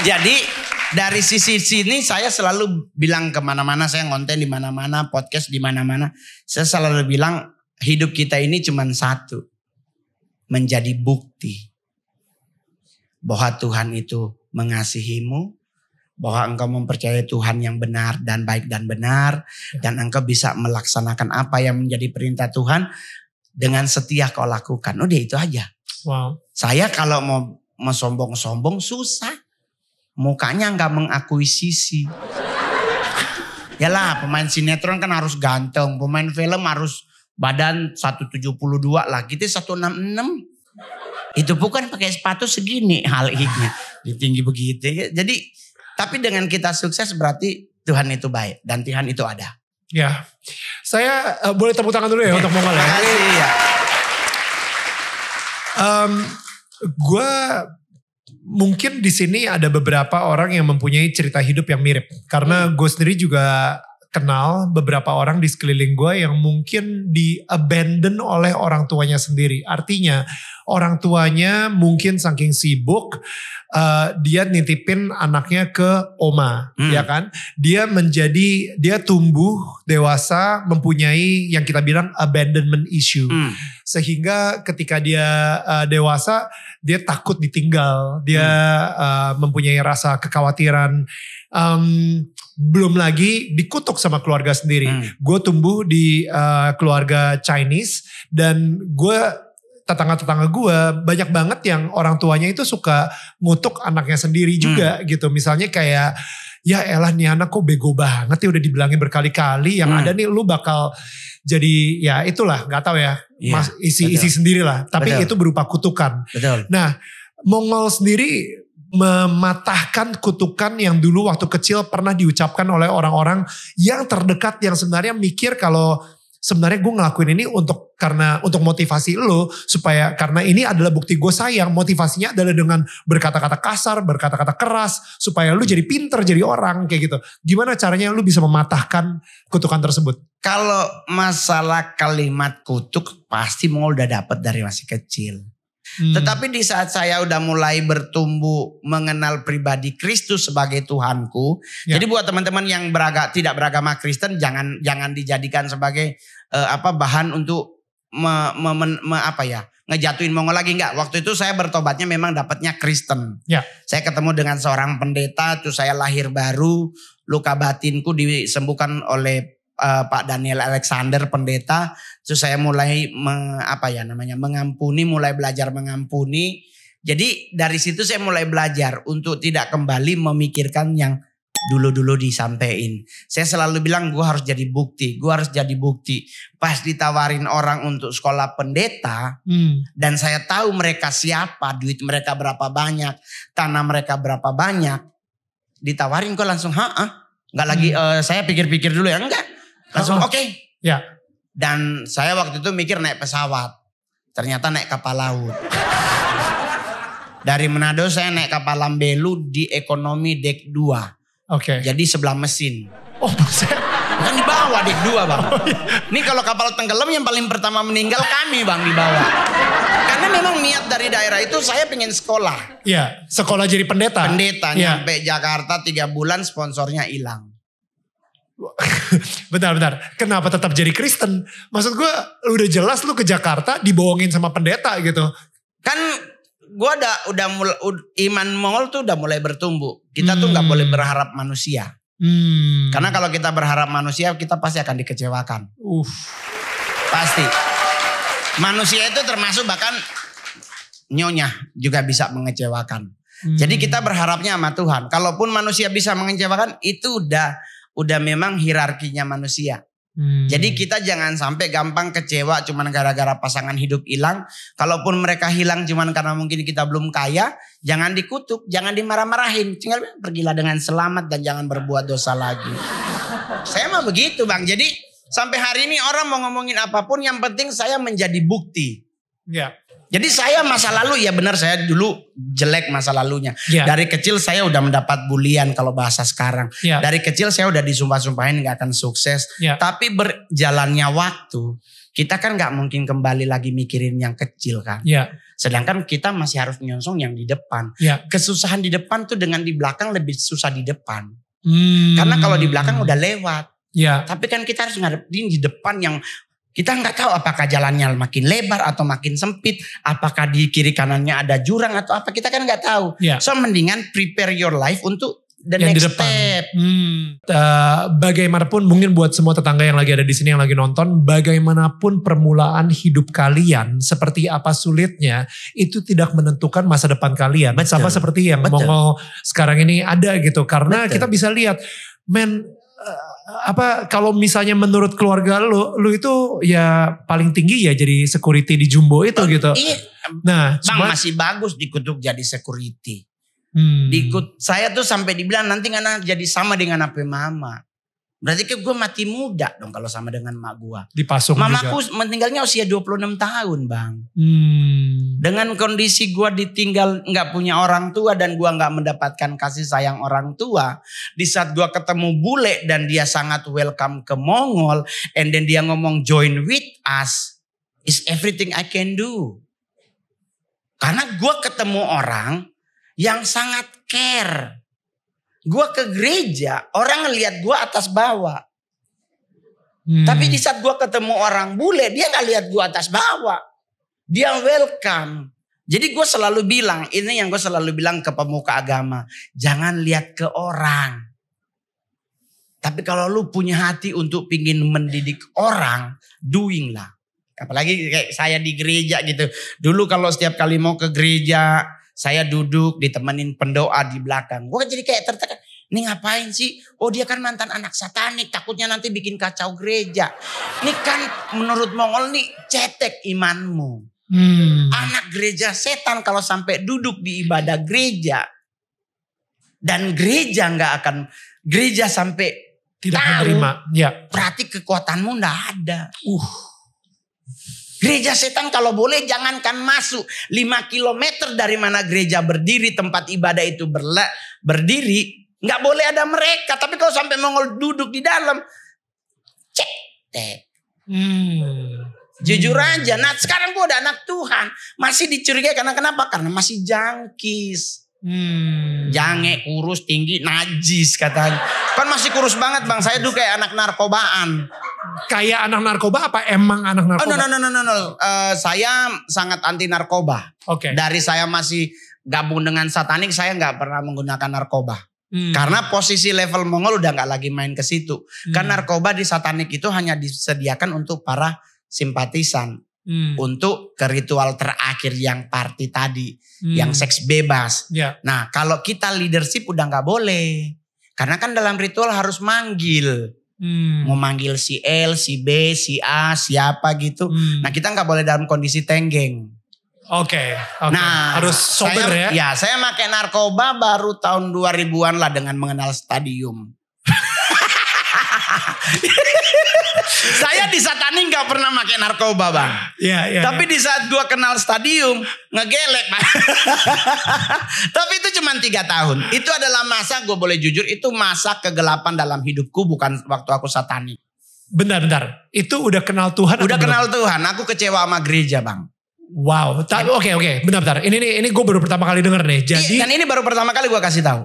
[SPEAKER 1] jadi dari sisi sini saya selalu bilang ke mana-mana saya ngonten di mana-mana podcast di mana-mana saya selalu bilang hidup kita ini cuma satu menjadi bukti bahwa Tuhan itu mengasihimu bahwa engkau mempercayai Tuhan yang benar dan baik dan benar dan engkau bisa melaksanakan apa yang menjadi perintah Tuhan dengan setia kau lakukan. Udah itu aja.
[SPEAKER 2] Wow.
[SPEAKER 1] Saya kalau mau mau sombong-sombong susah. Mukanya nggak mengakuisisi. Yalah pemain sinetron kan harus ganteng. Pemain film harus badan 172 lah. Kita 166. Itu bukan pakai sepatu segini hal ini. Tinggi begitu. Jadi tapi dengan kita sukses berarti Tuhan itu baik. Dan Tuhan itu ada.
[SPEAKER 2] Ya. Saya eh, boleh tepuk tangan dulu ya untuk Mongol ya.
[SPEAKER 1] Terima kasih ya.
[SPEAKER 2] Um, gue mungkin di sini ada beberapa orang yang mempunyai cerita hidup yang mirip. Karena gue sendiri juga kenal beberapa orang di sekeliling gue yang mungkin di abandon oleh orang tuanya sendiri. Artinya orang tuanya mungkin saking sibuk uh, dia nitipin anaknya ke oma,
[SPEAKER 1] Hmm.
[SPEAKER 2] ya kan? Dia menjadi dia tumbuh dewasa mempunyai yang kita bilang abandonment issue.
[SPEAKER 1] Hmm.
[SPEAKER 2] Sehingga ketika dia uh, dewasa dia takut ditinggal, dia uh, mempunyai rasa kekhawatiran um, belum lagi dikutuk sama keluarga sendiri.
[SPEAKER 1] Hmm.
[SPEAKER 2] Gue tumbuh di uh, keluarga Chinese dan gue tetangga-tetangga gue banyak banget yang orang tuanya itu suka ngutuk anaknya sendiri juga gitu. Misalnya kayak ya elah nih anak kok bego banget ya udah dibilangin berkali-kali yang
[SPEAKER 1] Hmm.
[SPEAKER 2] ada nih lu bakal jadi ya itulah nggak tahu ya
[SPEAKER 1] Iya,
[SPEAKER 2] mas isi
[SPEAKER 1] betul.
[SPEAKER 2] isi sendiri lah tapi
[SPEAKER 1] Betul.
[SPEAKER 2] itu berupa kutukan
[SPEAKER 1] Betul.
[SPEAKER 2] Nah, Mongol sendiri mematahkan kutukan yang dulu waktu kecil pernah diucapkan oleh orang-orang yang terdekat yang sebenarnya mikir kalau sebenarnya gue ngelakuin ini untuk karena untuk motivasi lo supaya karena ini adalah bukti gue sayang. Motivasinya adalah dengan berkata-kata kasar berkata-kata keras supaya lu jadi pinter jadi orang kayak gitu. Gimana caranya lu bisa mematahkan kutukan tersebut?
[SPEAKER 1] Kalau masalah kalimat kutuk pasti mau udah dapat dari masih kecil.
[SPEAKER 2] Hmm.
[SPEAKER 1] Tetapi di saat saya udah mulai bertumbuh mengenal pribadi Kristus sebagai Tuhanku.
[SPEAKER 2] Ya.
[SPEAKER 1] Jadi buat teman-teman yang beraga, tidak beragama Kristen jangan jangan dijadikan sebagai eh, apa bahan untuk me, me- men- me- apa ya ngejatuhin Mongol lagi enggak. Waktu itu saya bertobatnya memang dapatnya Kristen.
[SPEAKER 2] Ya.
[SPEAKER 1] Saya ketemu dengan seorang pendeta, terus saya lahir baru, luka batinku disembuhkan oleh eh, Pak Daniel Alexander pendeta. Terus saya mulai me- apa ya namanya mengampuni, mulai belajar mengampuni. Jadi dari situ saya mulai belajar untuk tidak kembali memikirkan yang dulu-dulu disampaikan. Saya selalu bilang gue harus jadi bukti, gue harus jadi bukti. Pas ditawarin orang untuk sekolah pendeta
[SPEAKER 2] Hmm.
[SPEAKER 1] dan saya tahu mereka siapa, duit mereka berapa banyak, tanah mereka berapa banyak, ditawarin gue langsung, ha, ah, nggak lagi eh, saya pikir-pikir dulu ya, enggak, langsung
[SPEAKER 2] Oh,
[SPEAKER 1] oke.
[SPEAKER 2] Ya.
[SPEAKER 1] Dan saya waktu itu mikir naik pesawat, ternyata naik kapal laut. Dari Manado saya naik kapal Lambelu di ekonomi deck 2.
[SPEAKER 2] Oke.
[SPEAKER 1] Jadi sebelah mesin.
[SPEAKER 2] Oh, buset.
[SPEAKER 1] Kan di bawah deck 2 bang. Ini kalau kapal tenggelam yang paling pertama meninggal kami bang di bawah. Karena memang niat dari daerah itu saya pengen sekolah.
[SPEAKER 2] Ya, sekolah jadi pendeta.
[SPEAKER 1] Pendeta
[SPEAKER 2] Ya.
[SPEAKER 1] nyampe Jakarta tiga bulan sponsornya hilang.
[SPEAKER 2] Bentar, bentar. Kenapa tetap jadi Kristen? Maksud gue udah jelas lu ke Jakarta dibohongin sama pendeta gitu.
[SPEAKER 1] Kan gua udah udah mulai iman Mongol tuh udah mulai bertumbuh. Kita tuh nggak
[SPEAKER 2] Hmm.
[SPEAKER 1] boleh berharap manusia.
[SPEAKER 2] Hmm.
[SPEAKER 1] Karena kalau kita berharap manusia kita pasti akan dikecewakan.
[SPEAKER 2] Uff.
[SPEAKER 1] Pasti. Manusia itu termasuk bahkan nyonya juga bisa mengecewakan.
[SPEAKER 2] Hmm.
[SPEAKER 1] Jadi kita berharapnya sama Tuhan. Kalaupun manusia bisa mengecewakan itu udah udah memang hierarkinya manusia.
[SPEAKER 2] Hmm.
[SPEAKER 1] Jadi kita jangan sampai gampang kecewa cuman gara-gara pasangan hidup hilang. Kalaupun mereka hilang cuman karena mungkin kita belum kaya, jangan dikutuk, jangan dimarah-marahin. Tinggal pergilah dengan selamat dan jangan berbuat dosa lagi. Saya mah begitu bang. Jadi sampai hari ini orang mau ngomongin apa pun yang penting saya menjadi bukti.
[SPEAKER 2] Ya.
[SPEAKER 1] Jadi saya masa lalu ya benar saya dulu jelek masa lalunya.
[SPEAKER 2] Ya.
[SPEAKER 1] Dari kecil saya udah mendapat bulian kalau bahasa sekarang.
[SPEAKER 2] Ya.
[SPEAKER 1] Dari kecil saya udah disumpah-sumpahin nggak akan sukses.
[SPEAKER 2] Ya.
[SPEAKER 1] Tapi berjalannya waktu, kita kan nggak mungkin kembali lagi mikirin yang kecil kan.
[SPEAKER 2] Ya.
[SPEAKER 1] Sedangkan kita masih harus nyonsong yang di depan.
[SPEAKER 2] Ya.
[SPEAKER 1] Kesusahan di depan tuh dengan di belakang lebih susah di depan.
[SPEAKER 2] Hmm.
[SPEAKER 1] Karena kalau di belakang udah lewat.
[SPEAKER 2] Ya.
[SPEAKER 1] Tapi kan kita harus ngadepin di depan yang kita nggak tahu apakah jalannya makin lebar atau makin sempit, apakah di kiri kanannya ada jurang atau apa kita kan nggak tahu.
[SPEAKER 2] Ya.
[SPEAKER 1] So mendingan prepare your life untuk the
[SPEAKER 2] Yang di
[SPEAKER 1] next
[SPEAKER 2] depan.
[SPEAKER 1] step.
[SPEAKER 2] Hmm. Eh, bagaimanapun mungkin buat semua tetangga yang lagi ada di sini yang lagi nonton, bagaimanapun permulaan hidup kalian, seperti apa sulitnya, itu tidak menentukan masa depan kalian.
[SPEAKER 1] Betul.
[SPEAKER 2] Sama seperti yang
[SPEAKER 1] Betul.
[SPEAKER 2] Mongol sekarang ini ada gitu, karena
[SPEAKER 1] Betul.
[SPEAKER 2] kita bisa lihat, men eh, apa kalau misalnya menurut keluarga lu, lu itu ya paling tinggi ya jadi security di Jumbo itu gitu.
[SPEAKER 1] Iya,
[SPEAKER 2] Nah,
[SPEAKER 1] bang
[SPEAKER 2] cuma
[SPEAKER 1] masih bagus dikutuk jadi security.
[SPEAKER 2] hmm,
[SPEAKER 1] Dikut saya tuh sampai dibilang nanti nggak jadi sama dengan apa mama. Berarti ke gue mati muda dong kalau sama dengan mak gue.
[SPEAKER 2] dipasung juga.
[SPEAKER 1] Mamaku meninggalnya usia 26 tahun bang.
[SPEAKER 2] Hmm,
[SPEAKER 1] Dengan kondisi gue ditinggal nggak punya orang tua dan gue nggak mendapatkan kasih sayang orang tua. Di saat gue ketemu bule dan dia sangat welcome ke Mongol. And then dia ngomong join with us. Is everything I can do. Karena gue ketemu orang yang sangat care. Gue ke gereja, orang ngelihat gue atas bawah.
[SPEAKER 2] Hmm.
[SPEAKER 1] Tapi di saat gue ketemu orang bule, dia nggak lihat gue atas bawah. Dia welcome. Jadi gue selalu bilang, ini yang gue selalu bilang ke pemuka agama. Jangan lihat ke orang. Tapi kalau lu punya hati untuk pingin mendidik orang, doing lah. Apalagi kayak saya di gereja gitu. Dulu kalau setiap kali mau ke gereja, saya duduk ditemenin pendoa di belakang. Gue jadi kayak tertekan. Ini ngapain sih? Oh dia kan mantan anak satanik. Takutnya nanti bikin kacau gereja. Ini kan menurut Mongol nih cetek imanmu.
[SPEAKER 2] Hmm.
[SPEAKER 1] Anak gereja setan kalau sampai duduk di ibadah gereja. Dan gereja nggak akan. Gereja sampai
[SPEAKER 2] Tidak
[SPEAKER 1] tahu,
[SPEAKER 2] menerima. Ya.
[SPEAKER 1] Berarti kekuatanmu ndak ada. Uh. Gereja setan kalau boleh jangankan masuk. 5 km dari mana gereja berdiri tempat ibadah itu berla, berdiri nggak boleh ada mereka. Tapi kalau sampai Mongol duduk di dalam cek tek
[SPEAKER 2] Hmm.
[SPEAKER 1] jujur aja nah sekarang gua udah anak Tuhan. Masih dicurigai karena kenapa? Karena masih jangkis
[SPEAKER 2] Hmm.
[SPEAKER 1] jange kurus tinggi najis katanya kan masih kurus banget bang saya dulu kayak anak narkobaan
[SPEAKER 2] Kayak anak narkoba apa emang anak
[SPEAKER 1] Oh
[SPEAKER 2] narkoba?
[SPEAKER 1] no no no no no, no. Eh, saya sangat anti narkoba.
[SPEAKER 2] Oke.
[SPEAKER 1] Dari saya masih gabung dengan satanik saya nggak pernah menggunakan narkoba.
[SPEAKER 2] Hmm.
[SPEAKER 1] Karena posisi level Mongol udah nggak lagi main ke situ.
[SPEAKER 2] Hmm.
[SPEAKER 1] Kan narkoba di satanik itu hanya disediakan untuk para simpatisan,
[SPEAKER 2] Hmm.
[SPEAKER 1] untuk ke ritual terakhir yang party tadi,
[SPEAKER 2] Hmm.
[SPEAKER 1] yang seks bebas.
[SPEAKER 2] Ya.
[SPEAKER 1] Nah kalau kita leadership udah nggak boleh. Karena kan dalam ritual harus manggil.
[SPEAKER 2] Hmm.
[SPEAKER 1] Mau manggil si L, si B, si A, siapa gitu.
[SPEAKER 2] Hmm.
[SPEAKER 1] Nah kita nggak boleh dalam kondisi tenggeng.
[SPEAKER 2] Oke. oke.
[SPEAKER 1] Nah
[SPEAKER 2] harus sober
[SPEAKER 1] saya,
[SPEAKER 2] ya.
[SPEAKER 1] Ya saya pakai narkoba baru tahun 2000-an lah dengan mengenal stadium. saya di satani nggak pernah pakai narkoba bang.
[SPEAKER 2] Iya, iya.
[SPEAKER 1] Tapi di saat gua kenal stadium ngegelek bang. Tapi itu cuma tiga tahun. Itu adalah masa gue boleh jujur itu masa kegelapan dalam hidupku bukan waktu aku satani.
[SPEAKER 2] bentar, bentar. Itu udah kenal Tuhan
[SPEAKER 1] Udah
[SPEAKER 2] atau belum?
[SPEAKER 1] kenal Tuhan, aku kecewa sama gereja bang.
[SPEAKER 2] Wow. Oke, oke. Bentar, bentar. Ini nih, ini gue baru pertama kali denger nih. Jadi,
[SPEAKER 1] Iya, dan ini baru pertama kali gue kasih tahu.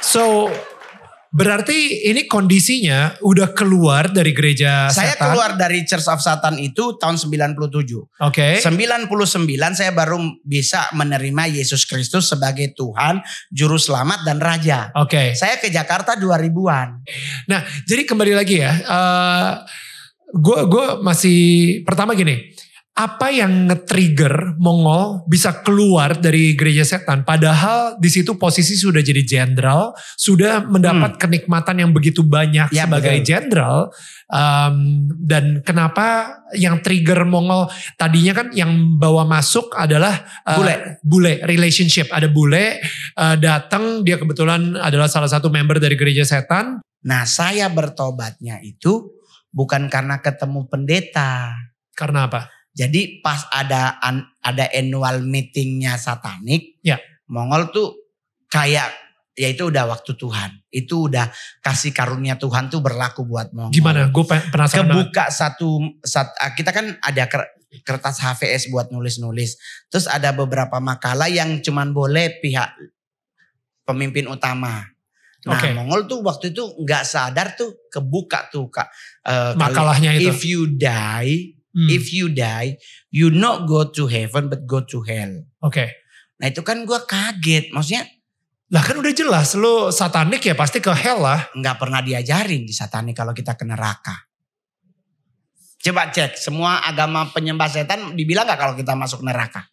[SPEAKER 2] so berarti ini kondisinya udah keluar dari gereja
[SPEAKER 1] Saya
[SPEAKER 2] setan.
[SPEAKER 1] keluar dari Church of Satan itu tahun 97.
[SPEAKER 2] Oke.
[SPEAKER 1] 99 saya baru bisa menerima Yesus Kristus sebagai Tuhan, Juru Selamat dan Raja.
[SPEAKER 2] Oke.
[SPEAKER 1] Saya ke Jakarta 2000-an.
[SPEAKER 2] Nah, jadi kembali lagi ya. Gue gue masih pertama gini. Apa yang nge-trigger Mongol bisa keluar dari gereja setan? Padahal di situ posisi sudah jadi jenderal, sudah mendapat kenikmatan yang begitu banyak
[SPEAKER 1] Hmm. Ya,
[SPEAKER 2] sebagai jenderal. Um, dan kenapa yang trigger Mongol tadinya kan yang bawa masuk adalah uh,
[SPEAKER 1] Bule.
[SPEAKER 2] bule relationship. Ada bule uh, datang dia kebetulan adalah salah satu member dari gereja setan.
[SPEAKER 1] Nah saya bertobatnya itu bukan karena ketemu pendeta.
[SPEAKER 2] Karena apa?
[SPEAKER 1] Jadi pas ada an- ada annual meetingnya satanik,
[SPEAKER 2] Ya.
[SPEAKER 1] Mongol tuh kayak ya itu udah waktu Tuhan. Itu udah kasih karunia Tuhan tuh berlaku buat Mongol.
[SPEAKER 2] Gimana? Gue penasaran banget.
[SPEAKER 1] kebuka satu sat, ah, kita kan ada ker- kertas HVS buat nulis-nulis. Terus ada beberapa makalah yang cuman boleh pihak pemimpin utama. Nah,
[SPEAKER 2] Oke.
[SPEAKER 1] Mongol tuh waktu itu nggak sadar tuh kebuka tuh kak. Kali-
[SPEAKER 2] Makalahnya itu.
[SPEAKER 1] If you die,
[SPEAKER 2] Hmm,
[SPEAKER 1] if you die, you not go to heaven but go to hell.
[SPEAKER 2] Oke.
[SPEAKER 1] Nah itu kan gua kaget. Maksudnya
[SPEAKER 2] Lah kan udah jelas lu satanik ya pasti ke hell lah.
[SPEAKER 1] nggak pernah diajarin di satani kalau kita ke neraka. Coba cek semua agama penyembah setan dibilang nggak kalau kita masuk neraka.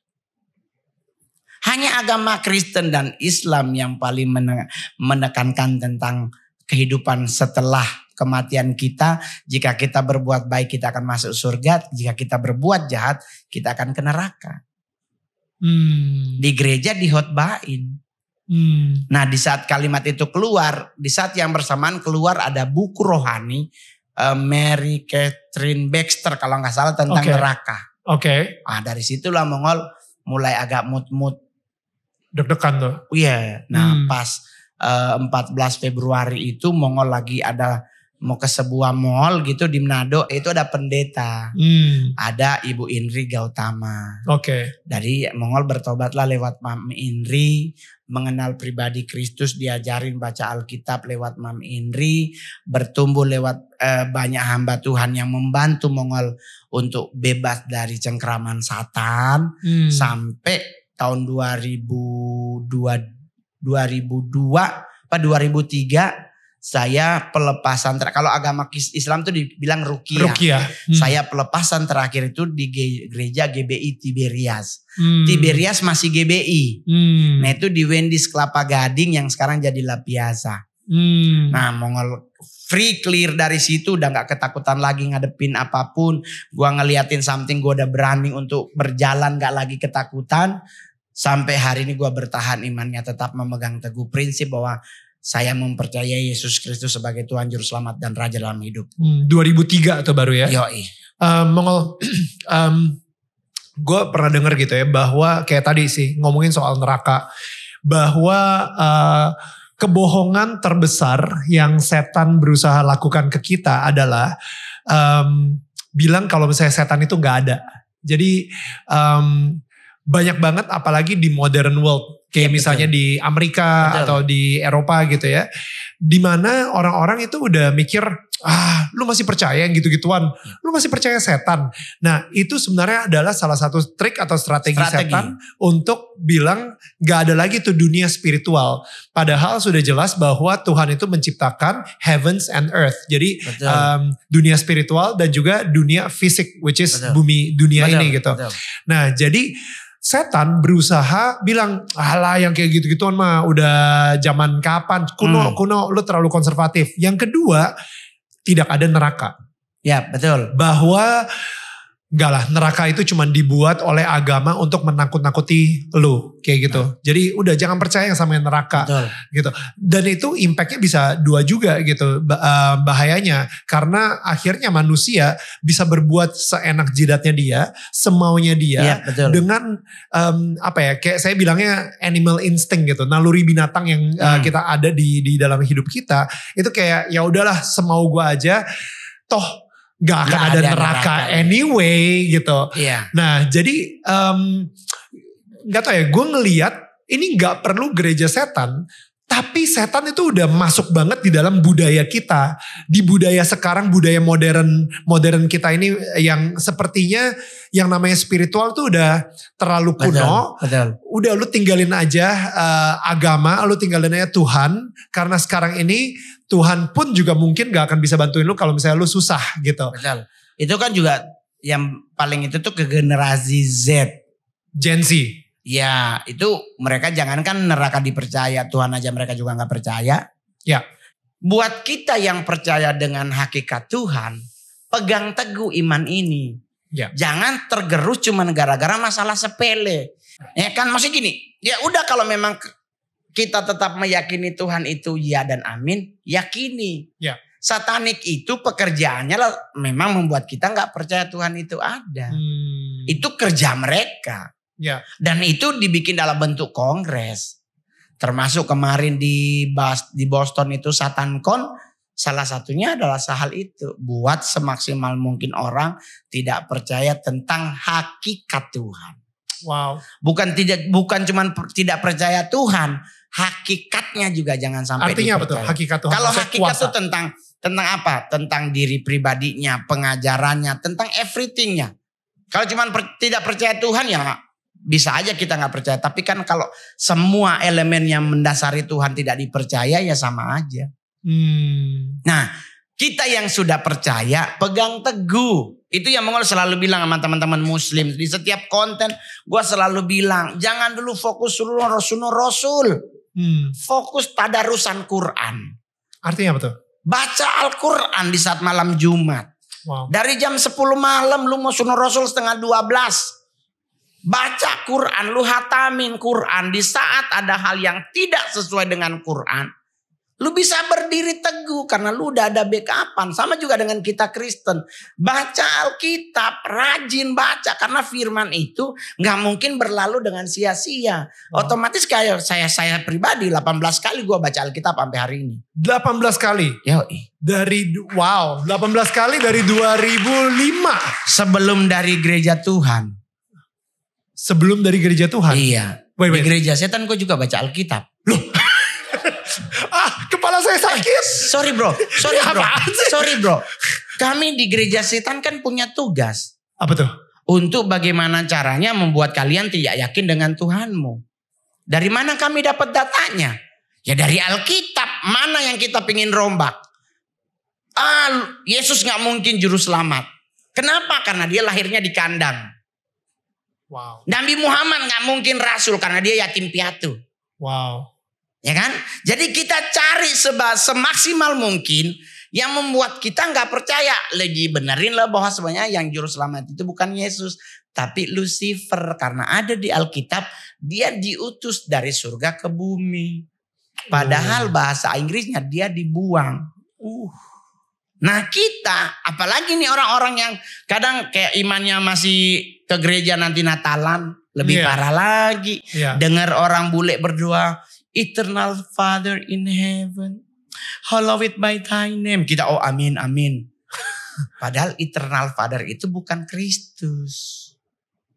[SPEAKER 1] Hanya agama Kristen dan Islam yang paling mene- menekankan tentang kehidupan setelah kematian kita. Jika kita berbuat baik kita akan masuk surga. Jika kita berbuat jahat kita akan ke neraka.
[SPEAKER 2] Hmm.
[SPEAKER 1] Di gereja dihotbain.
[SPEAKER 2] Hmm.
[SPEAKER 1] Nah di saat kalimat itu keluar, di saat yang bersamaan keluar ada buku rohani eh, Mary Catherine Baxter kalau nggak salah tentang
[SPEAKER 2] Oke.
[SPEAKER 1] neraka.
[SPEAKER 2] Oke.
[SPEAKER 1] Ah dari situlah Mongol mulai agak mut-mut.
[SPEAKER 2] Deg-degan tuh.
[SPEAKER 1] Iya. Nah
[SPEAKER 2] Hmm.
[SPEAKER 1] pas eh, 14 Februari itu Mongol lagi ada mau ke sebuah mall gitu di Manado itu ada pendeta.
[SPEAKER 2] Hmm.
[SPEAKER 1] Ada Ibu Indri Gautama.
[SPEAKER 2] Oke.
[SPEAKER 1] Dari Mongol bertobatlah lewat Mam Indri, mengenal pribadi Kristus, diajarin baca Alkitab lewat Mam Indri, bertumbuh lewat eh, banyak hamba Tuhan yang membantu Mongol untuk bebas dari cengkraman satan
[SPEAKER 2] Hmm.
[SPEAKER 1] sampai tahun 2002 2002 apa 2003 saya pelepasan ter- kalau agama Islam tuh dibilang rukiah.
[SPEAKER 2] Rukia. Hmm.
[SPEAKER 1] Saya pelepasan terakhir itu di ge- gereja GBI Tiberias.
[SPEAKER 2] Hmm.
[SPEAKER 1] Tiberias masih GBI.
[SPEAKER 2] Hmm.
[SPEAKER 1] Nah itu di Wendy's Kelapa Gading yang sekarang jadi La Piazza.
[SPEAKER 2] Hmm.
[SPEAKER 1] Nah Mongol free clear dari situ udah nggak ketakutan lagi ngadepin apa pun. Gua ngeliatin something gua udah berani untuk berjalan nggak lagi ketakutan. Sampai hari ini gua bertahan imannya tetap memegang teguh prinsip bahwa saya mempercayai Yesus Kristus sebagai Tuhan Juru Selamat dan Raja dalam hidup.
[SPEAKER 2] Hmm, 2003 atau baru ya?
[SPEAKER 1] Yoi.
[SPEAKER 2] Um, Mongol, um, gue pernah denger gitu ya bahwa kayak tadi sih ngomongin soal neraka, bahwa uh, kebohongan terbesar yang setan berusaha lakukan ke kita adalah um, bilang kalau misalnya setan itu nggak ada. Jadi um, banyak banget apalagi di modern world kayak
[SPEAKER 1] betul.
[SPEAKER 2] misalnya di Amerika
[SPEAKER 1] Betul.
[SPEAKER 2] atau di Eropa gitu ya, di mana orang-orang itu udah mikir ah lu masih percaya yang gitu-gituan, lu masih percaya setan. Nah itu sebenarnya adalah salah satu trik atau strategi,
[SPEAKER 1] Strategi.
[SPEAKER 2] setan untuk bilang gak ada lagi tuh dunia spiritual. Padahal sudah jelas bahwa Tuhan itu menciptakan heavens and earth. Jadi
[SPEAKER 1] Betul.
[SPEAKER 2] um, dunia spiritual dan juga dunia fisik, which is
[SPEAKER 1] Betul.
[SPEAKER 2] bumi dunia
[SPEAKER 1] Betul,
[SPEAKER 2] ini gitu.
[SPEAKER 1] betul.
[SPEAKER 2] Nah jadi setan berusaha bilang alah yang kayak gitu-gituan mah udah zaman kapan kuno
[SPEAKER 1] Hmm.
[SPEAKER 2] kuno lu terlalu konservatif. Yang kedua tidak ada neraka
[SPEAKER 1] Ya betul.
[SPEAKER 2] bahwa enggak lah neraka itu cuma dibuat oleh agama untuk menakut-nakuti lu kayak gitu. Jadi udah jangan percaya sama yang neraka
[SPEAKER 1] Betul.
[SPEAKER 2] gitu. Dan itu impactnya bisa dua juga gitu eh, bahayanya karena akhirnya manusia bisa berbuat seenak jidatnya dia, semaunya dia
[SPEAKER 1] betul.
[SPEAKER 2] dengan em, apa ya kayak saya bilangnya animal instinct gitu naluri binatang yang uh,
[SPEAKER 1] Hmm.
[SPEAKER 2] kita ada di di dalam hidup kita itu kayak ya udahlah semau gua aja toh nggak akan
[SPEAKER 1] Nggak
[SPEAKER 2] ada,
[SPEAKER 1] ada
[SPEAKER 2] neraka,
[SPEAKER 1] neraka.
[SPEAKER 2] anyway gitu
[SPEAKER 1] Iya.
[SPEAKER 2] nah jadi nggak tahu ya gue ngeliat ini nggak perlu gereja setan tapi setan itu udah masuk banget di dalam budaya kita di budaya sekarang budaya modern modern kita ini yang sepertinya yang namanya spiritual tuh udah terlalu kuno
[SPEAKER 1] Betul.
[SPEAKER 2] udah lu tinggalin aja eh, agama, lu tinggalin aja Tuhan. Karena sekarang ini Tuhan pun juga mungkin gak akan bisa bantuin lu kalau misalnya lu susah gitu.
[SPEAKER 1] Betul. Itu kan juga yang paling itu tuh ke generasi Z.
[SPEAKER 2] Gen Z.
[SPEAKER 1] Ya itu mereka jangankan neraka dipercaya Tuhan aja mereka juga nggak percaya.
[SPEAKER 2] Ya.
[SPEAKER 1] Buat kita yang percaya dengan hakikat Tuhan, pegang teguh iman ini.
[SPEAKER 2] Ya.
[SPEAKER 1] Jangan tergerus cuma gara-gara masalah sepele. Ya kan masih gini. Ya udah kalau memang kita tetap meyakini Tuhan itu ya dan amin, yakini.
[SPEAKER 2] Ya.
[SPEAKER 1] Satanik itu pekerjaannya lah memang membuat kita nggak percaya Tuhan itu ada.
[SPEAKER 2] Hmm.
[SPEAKER 1] Itu kerja mereka.
[SPEAKER 2] Ya.
[SPEAKER 1] Dan itu dibikin dalam bentuk kongres. Termasuk kemarin di di Boston itu SatanCon salah satunya adalah hal itu. Buat semaksimal mungkin orang tidak percaya tentang hakikat Tuhan.
[SPEAKER 2] Wow.
[SPEAKER 1] Bukan tidak bukan cuman per- tidak percaya Tuhan, hakikatnya juga jangan sampai
[SPEAKER 2] Artinya apa tuh? Hakikat Tuhan.
[SPEAKER 1] Kalau hakikat itu tentang tentang apa? Tentang diri pribadinya, pengajarannya, tentang everythingnya. Kalau cuma tidak percaya Tuhan ya bisa aja kita nggak percaya. Tapi kan kalau semua elemen yang mendasari Tuhan tidak dipercaya ya sama aja.
[SPEAKER 2] Hmm.
[SPEAKER 1] Nah kita yang sudah percaya pegang teguh. Itu yang Mongol selalu bilang sama teman-teman muslim. Di setiap konten gue selalu bilang jangan dulu fokus dulu rasul rasul.
[SPEAKER 2] Hmm.
[SPEAKER 1] Fokus tadarusan Quran.
[SPEAKER 2] Artinya apa tuh?
[SPEAKER 1] Baca Al-Quran di saat malam Jumat.
[SPEAKER 2] Wow.
[SPEAKER 1] Dari jam 10 malam lu mau sunnah Rasul setengah 12. Baca Quran, lu hatamin Quran. Di saat ada hal yang tidak sesuai dengan Quran. Lu bisa berdiri teguh karena lu udah ada backupan. Sama juga dengan kita Kristen. Baca Alkitab, rajin baca. Karena firman itu nggak mungkin berlalu dengan sia-sia. Otomatis kayak saya saya pribadi 18 kali gua baca Alkitab sampai hari ini.
[SPEAKER 2] 18 kali.
[SPEAKER 1] Yoi.
[SPEAKER 2] Dari, wow, 18 kali dari 2005.
[SPEAKER 1] Sebelum dari gereja Tuhan.
[SPEAKER 2] Sebelum dari gereja Tuhan.
[SPEAKER 1] Iya.
[SPEAKER 2] Wait,
[SPEAKER 1] Di
[SPEAKER 2] wait.
[SPEAKER 1] gereja setan kok juga baca Alkitab.
[SPEAKER 2] Ah, kepala saya sakit.
[SPEAKER 1] Sorry bro, sorry bro, sorry bro. Kami di gereja setan kan punya tugas
[SPEAKER 2] Apa tuh?
[SPEAKER 1] untuk bagaimana caranya membuat kalian tidak yakin dengan Tuhanmu. Dari mana kami dapat datanya? Ya dari Alkitab. Mana yang kita pingin rombak? Ah, Yesus nggak mungkin juru selamat. Kenapa? Karena dia lahirnya di kandang.
[SPEAKER 2] Wow.
[SPEAKER 1] Nabi Muhammad nggak mungkin rasul karena dia yatim piatu.
[SPEAKER 2] Wow.
[SPEAKER 1] Ya kan? Jadi kita cari seba, semaksimal mungkin yang membuat kita nggak percaya. Lagi benerin lah bahwa sebenarnya yang juru selamat itu bukan Yesus. Tapi Lucifer. Karena ada di Alkitab. Dia diutus dari surga ke bumi. Padahal bahasa Inggrisnya dia dibuang.
[SPEAKER 2] Uh.
[SPEAKER 1] Nah kita, apalagi nih orang-orang yang kadang kayak imannya masih ke gereja nanti Natalan. Lebih
[SPEAKER 2] Iya.
[SPEAKER 1] parah lagi.
[SPEAKER 2] Ya.
[SPEAKER 1] Dengar orang bule berdoa, Eternal Father in heaven, hallowed by thy name. Kita oh amin amin. Padahal Eternal Father itu bukan Kristus.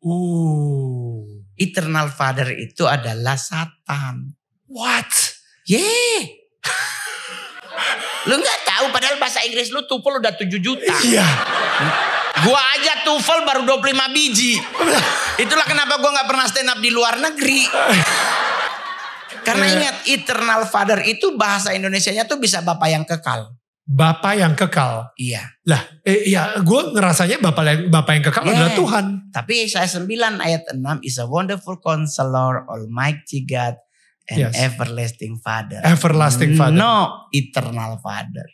[SPEAKER 2] Uh.
[SPEAKER 1] Eternal Father itu adalah Satan.
[SPEAKER 2] What?
[SPEAKER 1] Ye. lu nggak tahu padahal bahasa Inggris lu TOEFL udah 7 juta.
[SPEAKER 2] Iya.
[SPEAKER 1] Gua aja TOEFL baru 25 biji. Itulah kenapa gua nggak pernah stand up di luar negeri. Karena
[SPEAKER 2] Eh.
[SPEAKER 1] ingat Eternal Father itu bahasa Indonesianya tuh bisa Bapak yang kekal.
[SPEAKER 2] Bapak yang kekal.
[SPEAKER 1] Iya.
[SPEAKER 2] Lah, eh, ya gue ngerasanya bapak yang bapak yang kekal
[SPEAKER 1] Yeah.
[SPEAKER 2] adalah Tuhan.
[SPEAKER 1] Tapi Yesaya 9 ayat 6 is a wonderful counselor, almighty God, and
[SPEAKER 2] Yes.
[SPEAKER 1] everlasting Father.
[SPEAKER 2] Everlasting Father.
[SPEAKER 1] No eternal Father.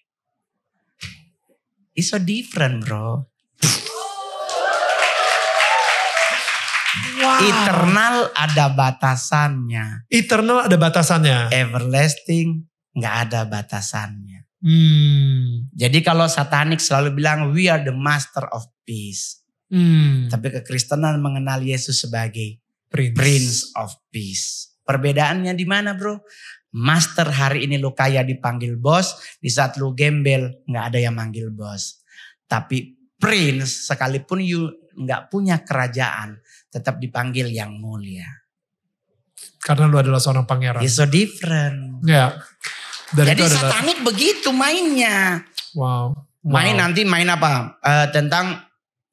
[SPEAKER 1] It's so different bro.
[SPEAKER 2] Wow.
[SPEAKER 1] Eternal ada batasannya.
[SPEAKER 2] Eternal ada batasannya.
[SPEAKER 1] Everlasting nggak ada batasannya.
[SPEAKER 2] Hmm.
[SPEAKER 1] Jadi kalau satanik selalu bilang we are the master of peace.
[SPEAKER 2] Hmm.
[SPEAKER 1] Tapi kekristenan mengenal Yesus sebagai
[SPEAKER 2] Prince.
[SPEAKER 1] Prince of Peace. Perbedaannya di mana bro? Master hari ini lu kaya dipanggil bos, di saat lu gembel nggak ada yang manggil bos. Tapi Prince sekalipun you nggak punya kerajaan, tetap dipanggil yang mulia.
[SPEAKER 2] Karena lu adalah seorang pangeran.
[SPEAKER 1] It's so different.
[SPEAKER 2] Ya. Dan
[SPEAKER 1] Jadi
[SPEAKER 2] adalah,
[SPEAKER 1] satanik begitu mainnya.
[SPEAKER 2] wow.
[SPEAKER 1] Main
[SPEAKER 2] Wow.
[SPEAKER 1] nanti main apa? Eh, tentang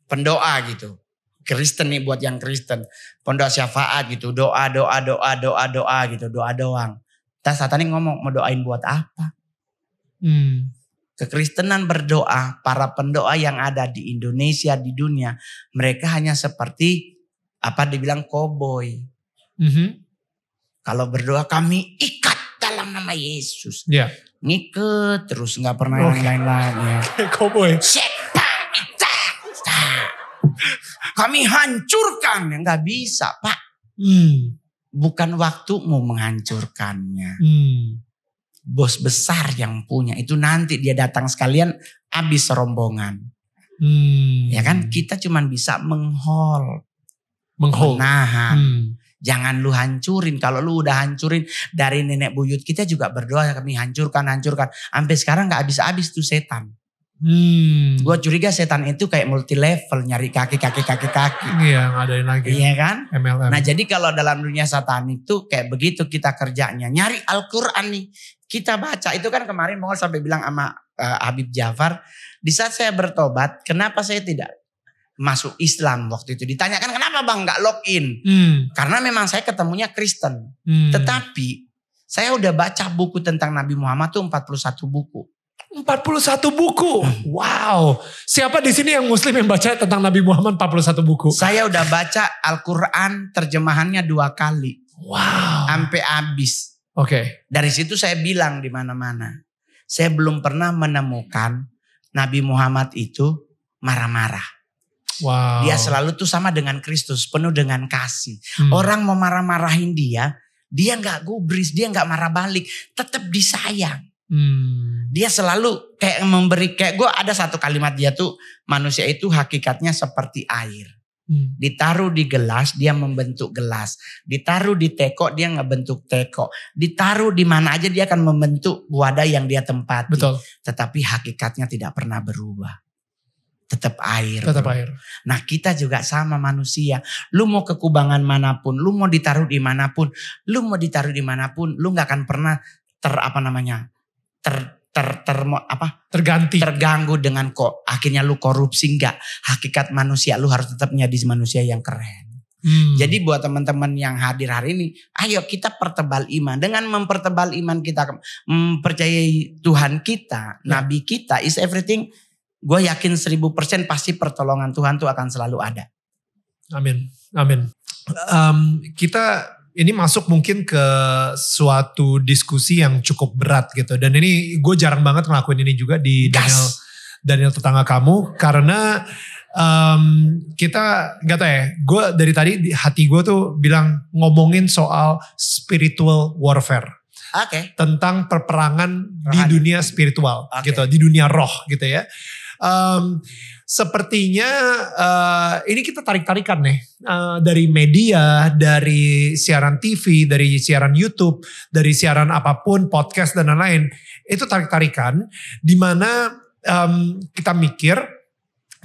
[SPEAKER 1] pendoa gitu. Kristen nih buat yang Kristen. Pendoa syafaat gitu. Doa, doa, doa, doa, doa gitu. Doa doang. Tas satanik ngomong mau doain buat apa?
[SPEAKER 2] Hmm.
[SPEAKER 1] Kekristenan berdoa, para pendoa yang ada di Indonesia, di dunia. Mereka hanya seperti apa dibilang koboi.
[SPEAKER 2] Mhm.
[SPEAKER 1] Kalau berdoa kami ikat dalam nama Yesus. Ngiket terus nggak pernah
[SPEAKER 2] Oke.
[SPEAKER 1] yang lain-lain ya. Tak. Kami hancurkan. Nggak bisa pak.
[SPEAKER 2] Hmm.
[SPEAKER 1] Bukan waktumu menghancurkannya.
[SPEAKER 2] Hmm.
[SPEAKER 1] Bos besar yang punya. Itu nanti dia datang sekalian habis rombongan.
[SPEAKER 2] Hmm.
[SPEAKER 1] Ya kan kita cuman bisa menghol.
[SPEAKER 2] Menghold.
[SPEAKER 1] Menahan.
[SPEAKER 2] Hmm.
[SPEAKER 1] Jangan lu hancurin. Kalau lu udah hancurin dari nenek buyut kita juga berdoa kami hancurkan, hancurkan. Sampai sekarang nggak habis-habis tuh setan.
[SPEAKER 2] Hmm.
[SPEAKER 1] Gue curiga setan itu kayak multi level nyari kaki, kaki, kaki, kaki.
[SPEAKER 2] Iya ngadain lagi.
[SPEAKER 1] Iya kan?
[SPEAKER 2] MLM.
[SPEAKER 1] Nah jadi kalau dalam dunia satanik tuh kayak begitu kita kerjanya. Nyari Al-Quran nih. Kita baca. Itu kan kemarin Mongol sampai bilang sama eh, Habib Jafar. Di saat saya bertobat, kenapa saya tidak masuk Islam waktu itu? Ditanyakan kenapa bang nggak login?
[SPEAKER 2] Hmm.
[SPEAKER 1] Karena memang saya ketemunya Kristen.
[SPEAKER 2] Hmm.
[SPEAKER 1] Tetapi saya udah baca buku tentang Nabi Muhammad tuh 41 buku.
[SPEAKER 2] 41 buku. Wow. Siapa di sini yang muslim yang baca tentang Nabi Muhammad 41 buku?
[SPEAKER 1] Saya udah baca Al-Quran terjemahannya dua kali.
[SPEAKER 2] Wow.
[SPEAKER 1] Sampai habis.
[SPEAKER 2] Oke.
[SPEAKER 1] Dari situ saya bilang di mana-mana. Saya belum pernah menemukan Nabi Muhammad itu marah-marah.
[SPEAKER 2] Wow.
[SPEAKER 1] Dia selalu tuh sama dengan Kristus, penuh dengan kasih.
[SPEAKER 2] Hmm.
[SPEAKER 1] Orang mau marah-marahin dia, dia nggak gubris, dia nggak marah balik, tetap disayang.
[SPEAKER 2] Hmm.
[SPEAKER 1] Dia selalu kayak memberi kayak gue ada satu kalimat dia tuh manusia itu hakikatnya seperti air.
[SPEAKER 2] Hmm.
[SPEAKER 1] Ditaruh di gelas dia membentuk gelas. Ditaruh di teko dia ngebentuk teko. Ditaruh di mana aja dia akan membentuk wadah yang dia tempati.
[SPEAKER 2] Betul.
[SPEAKER 1] Tetapi hakikatnya tidak pernah berubah. Tetap air.
[SPEAKER 2] Tetap
[SPEAKER 1] bro.
[SPEAKER 2] air.
[SPEAKER 1] Nah kita juga sama manusia. Lu mau ke kubangan mana pun, lu mau ditaruh di mana pun, lu mau ditaruh di mana pun, lu nggak akan pernah ter apa namanya ter ter ter apa
[SPEAKER 2] Terganti.
[SPEAKER 1] terganggu dengan kok akhirnya lu korupsi nggak hakikat manusia lu harus tetap menjadi manusia yang keren.
[SPEAKER 2] Hmm.
[SPEAKER 1] Jadi buat teman-teman yang hadir hari ini, ayo kita pertebal iman. Dengan mempertebal iman kita, mempercayai Tuhan kita,
[SPEAKER 2] Ya.
[SPEAKER 1] Nabi kita, is everything. Gue yakin seribu persen pasti pertolongan Tuhan tuh akan selalu ada.
[SPEAKER 2] Amin. Amin. Em, kita ini masuk mungkin ke suatu diskusi yang cukup berat gitu. Dan ini gue jarang banget ngelakuin ini juga di
[SPEAKER 1] Gas.
[SPEAKER 2] Daniel Daniel tetangga kamu karena em, kita nggak tahu ya. Gue dari tadi di hati gue tuh bilang ngomongin soal spiritual warfare
[SPEAKER 1] Oke.
[SPEAKER 2] tentang perperangan di
[SPEAKER 1] Rohani.
[SPEAKER 2] dunia spiritual
[SPEAKER 1] Oke.
[SPEAKER 2] gitu, di dunia roh gitu ya. Em, sepertinya eh, ini kita tarik-tarikan nih eh, dari media, dari siaran TV, dari siaran YouTube, dari siaran apa pun, podcast dan lain-lain. Itu tarik-tarikan di mana em, kita mikir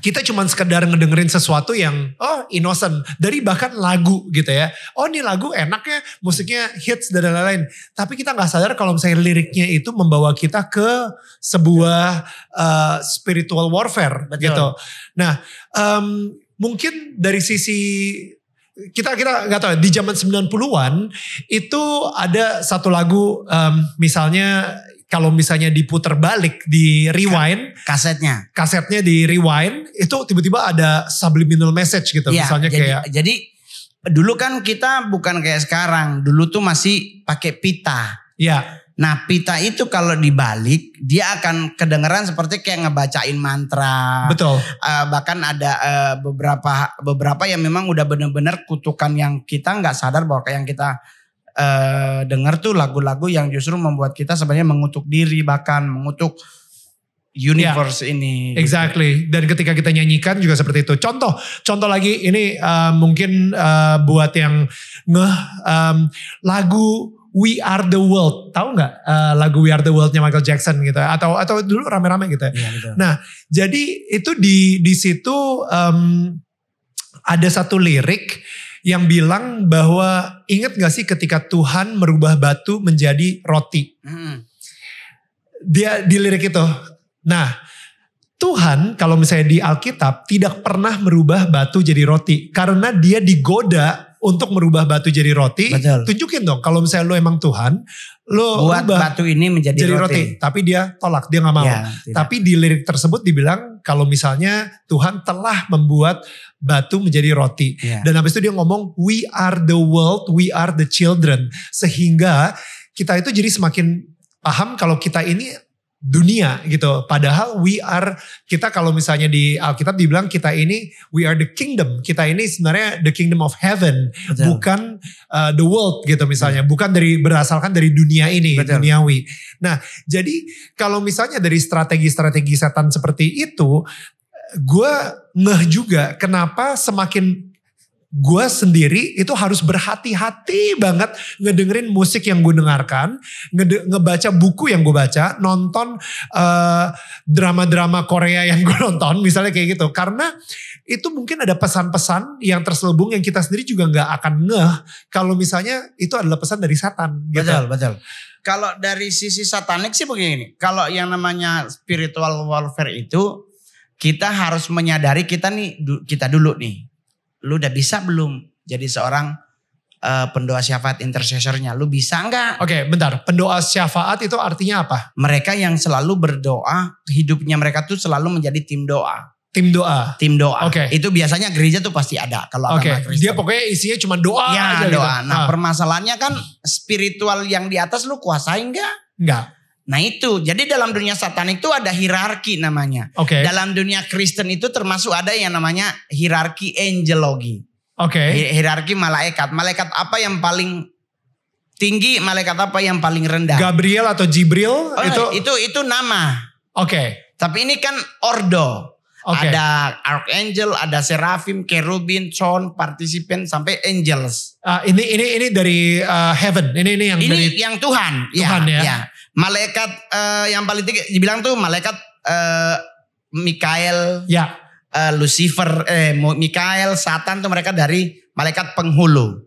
[SPEAKER 2] kita cuma sekedar ngedengerin sesuatu yang oh innocent dari bahkan lagu gitu ya. Oh ini lagu enaknya musiknya hits dan lain-lain. Tapi kita nggak sadar kalau misalnya liriknya itu membawa kita ke sebuah uh, spiritual warfare
[SPEAKER 1] Betul.
[SPEAKER 2] gitu. Nah em, mungkin dari sisi kita kita nggak tahu ya, di zaman 90-an itu ada satu lagu em, misalnya kalau misalnya diputer balik di rewind
[SPEAKER 1] Kasetnya.
[SPEAKER 2] kasetnya di rewind itu tiba-tiba ada subliminal message gitu
[SPEAKER 1] Iya,
[SPEAKER 2] misalnya
[SPEAKER 1] jadi,
[SPEAKER 2] kayak
[SPEAKER 1] jadi dulu kan kita bukan kayak sekarang. Dulu tuh masih pakai pita.
[SPEAKER 2] ya
[SPEAKER 1] Nah pita itu kalau dibalik dia akan kedengeran seperti kayak ngebacain mantra.
[SPEAKER 2] betul
[SPEAKER 1] Eh, bahkan ada eh, beberapa beberapa yang memang udah bener-bener kutukan yang kita nggak sadar bahwa kayak yang kita eh dengar tuh lagu-lagu yang justru membuat kita sebenarnya mengutuk diri bahkan mengutuk universe ini. gitu.
[SPEAKER 2] exactly dan ketika kita nyanyikan juga seperti itu contoh contoh lagi ini uh, mungkin uh, buat yang ngeh um, lagu We Are the World tahu nggak uh, lagu We Are the Worldnya Michael Jackson gitu atau atau dulu rame-rame gitu ya
[SPEAKER 1] Iya, betul.
[SPEAKER 2] Jadi itu di di situ em, ada satu lirik yang bilang bahwa ingat gak sih ketika Tuhan merubah batu menjadi roti.
[SPEAKER 1] Mm.
[SPEAKER 2] Dia di lirik itu. Nah Tuhan kalau misalnya di Alkitab tidak pernah merubah batu jadi roti. Karena dia digoda untuk merubah batu jadi roti.
[SPEAKER 1] Betul.
[SPEAKER 2] Tunjukin dong kalau misalnya lo emang Tuhan. Lo
[SPEAKER 1] Buat
[SPEAKER 2] rubah
[SPEAKER 1] batu ini menjadi
[SPEAKER 2] jadi roti.
[SPEAKER 1] roti.
[SPEAKER 2] Tapi dia tolak, dia gak mau.
[SPEAKER 1] Ya, tidak.
[SPEAKER 2] Tapi di lirik tersebut dibilang kalau misalnya Tuhan telah membuat batu menjadi roti.
[SPEAKER 1] Ya.
[SPEAKER 2] Dan habis itu dia ngomong we are the world, we are the children. Sehingga kita itu jadi semakin paham kalau kita ini dunia gitu. Padahal we are kita kalau misalnya di Alkitab dibilang kita ini we are the kingdom. Kita ini sebenarnya the kingdom of heaven,
[SPEAKER 1] Betul.
[SPEAKER 2] bukan uh, the world gitu misalnya. Bukan dari berasalkan dari dunia ini,
[SPEAKER 1] Betul.
[SPEAKER 2] duniawi. Nah, jadi kalau misalnya dari strategi-strategi setan seperti itu, gue ngeh juga kenapa semakin gue sendiri itu harus berhati-hati banget ngedengerin musik yang gue dengarkan, ngede- ngebaca buku yang gue baca, nonton eh, drama-drama Korea yang gue nonton, misalnya kayak gitu. Karena itu mungkin ada pesan-pesan yang terselubung yang kita sendiri juga nggak akan ngeh kalau misalnya itu adalah pesan dari setan. Gitu.
[SPEAKER 1] Betul, betul. Kalau dari sisi satanik sih begini. Kalau yang namanya spiritual warfare itu kita harus menyadari kita nih kita dulu nih. Lu udah bisa belum jadi seorang eh, pendoa syafaat intercessornya? Lu bisa nggak?
[SPEAKER 2] Oke, bentar. Pendoa syafaat itu artinya apa?
[SPEAKER 1] Mereka yang selalu berdoa, hidupnya mereka tuh selalu menjadi tim doa.
[SPEAKER 2] Tim doa.
[SPEAKER 1] Tim doa.
[SPEAKER 2] Oke.
[SPEAKER 1] Itu biasanya gereja tuh pasti ada kalau agama Kristen.
[SPEAKER 2] dia pokoknya isinya cuma doa
[SPEAKER 1] ya
[SPEAKER 2] aja gitu.
[SPEAKER 1] doa. Nah,
[SPEAKER 2] Ah,
[SPEAKER 1] permasalahannya kan spiritual yang di atas lu kuasain nggak?
[SPEAKER 2] enggak.
[SPEAKER 1] Nah itu, jadi dalam dunia satanik itu ada hierarki namanya.
[SPEAKER 2] Oke.
[SPEAKER 1] Dalam dunia Kristen itu termasuk ada yang namanya hierarki angelogi.
[SPEAKER 2] Oke.
[SPEAKER 1] Hi- Hierarki malaikat. Malaikat apa yang paling tinggi, malaikat apa yang paling rendah.
[SPEAKER 2] Gabriel atau Jibril
[SPEAKER 1] Oh,
[SPEAKER 2] itu
[SPEAKER 1] itu itu nama.
[SPEAKER 2] oke.
[SPEAKER 1] Tapi ini kan ordo.
[SPEAKER 2] Oke.
[SPEAKER 1] Ada archangel, ada seraphim, kerubin, throne, participant sampai angels.
[SPEAKER 2] Ah, ini ini ini dari uh, heaven. Ini ini yang
[SPEAKER 1] Ini
[SPEAKER 2] dari
[SPEAKER 1] yang Tuhan.
[SPEAKER 2] Tuhan ya.
[SPEAKER 1] Malaikat eh, yang paling tinggi dibilang tuh malaikat eh, Mikael,
[SPEAKER 2] ya.
[SPEAKER 1] eh, Lucifer, eh Mikael, Satan tuh mereka dari malaikat penghulu.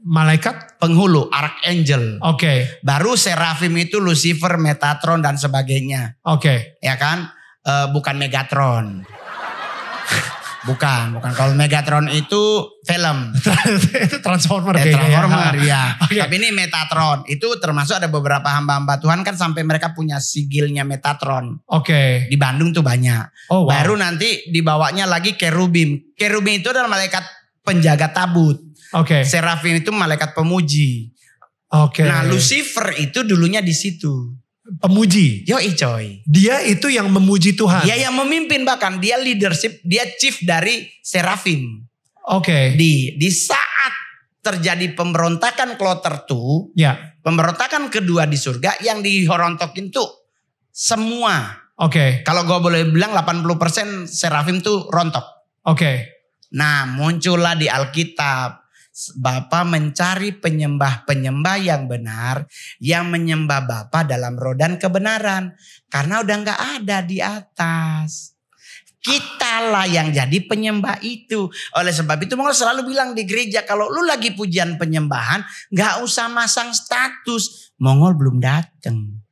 [SPEAKER 2] Malaikat.
[SPEAKER 1] Penghulu, archangel.
[SPEAKER 2] Oke.
[SPEAKER 1] Baru seraphim itu Lucifer, Metatron dan sebagainya.
[SPEAKER 2] Oke.
[SPEAKER 1] Ya kan? Eh, bukan Megatron. Bukan, bukan. Kalau Megatron itu film.
[SPEAKER 2] itu transformer
[SPEAKER 1] Eh,
[SPEAKER 2] kayaknya.
[SPEAKER 1] Transformer
[SPEAKER 2] ya.
[SPEAKER 1] ya. Tapi ini Metatron. Itu termasuk ada beberapa hamba-hamba Tuhan kan sampai mereka punya sigilnya Metatron.
[SPEAKER 2] Oke.
[SPEAKER 1] Di Bandung tuh banyak.
[SPEAKER 2] Oh wow.
[SPEAKER 1] Baru nanti dibawanya lagi kerubim. Kerubim itu adalah malaikat penjaga tabut.
[SPEAKER 2] Oke.
[SPEAKER 1] Serafim itu malaikat pemuji.
[SPEAKER 2] Oke.
[SPEAKER 1] Nah Lucifer itu dulunya di situ.
[SPEAKER 2] Pemuji.
[SPEAKER 1] Yoi coy.
[SPEAKER 2] Dia itu yang memuji Tuhan.
[SPEAKER 1] Dia yang memimpin bahkan dia leadership, dia chief dari serafim.
[SPEAKER 2] Oke.
[SPEAKER 1] Di di saat terjadi pemberontakan kloter tuh,
[SPEAKER 2] Ya.
[SPEAKER 1] pemberontakan kedua di surga yang dihorontokin tuh semua.
[SPEAKER 2] Oke.
[SPEAKER 1] Kalau gue boleh bilang 80% serafim tuh rontok.
[SPEAKER 2] Oke.
[SPEAKER 1] Nah muncullah di Alkitab. Bapa mencari penyembah-penyembah yang benar. Yang menyembah Bapa dalam roh dan kebenaran. Karena udah nggak ada di atas. Kitalah yang jadi penyembah itu. Oleh sebab itu Mongol selalu bilang di gereja. Kalau lu lagi pujian penyembahan. nggak usah masang status. Mongol belum datang.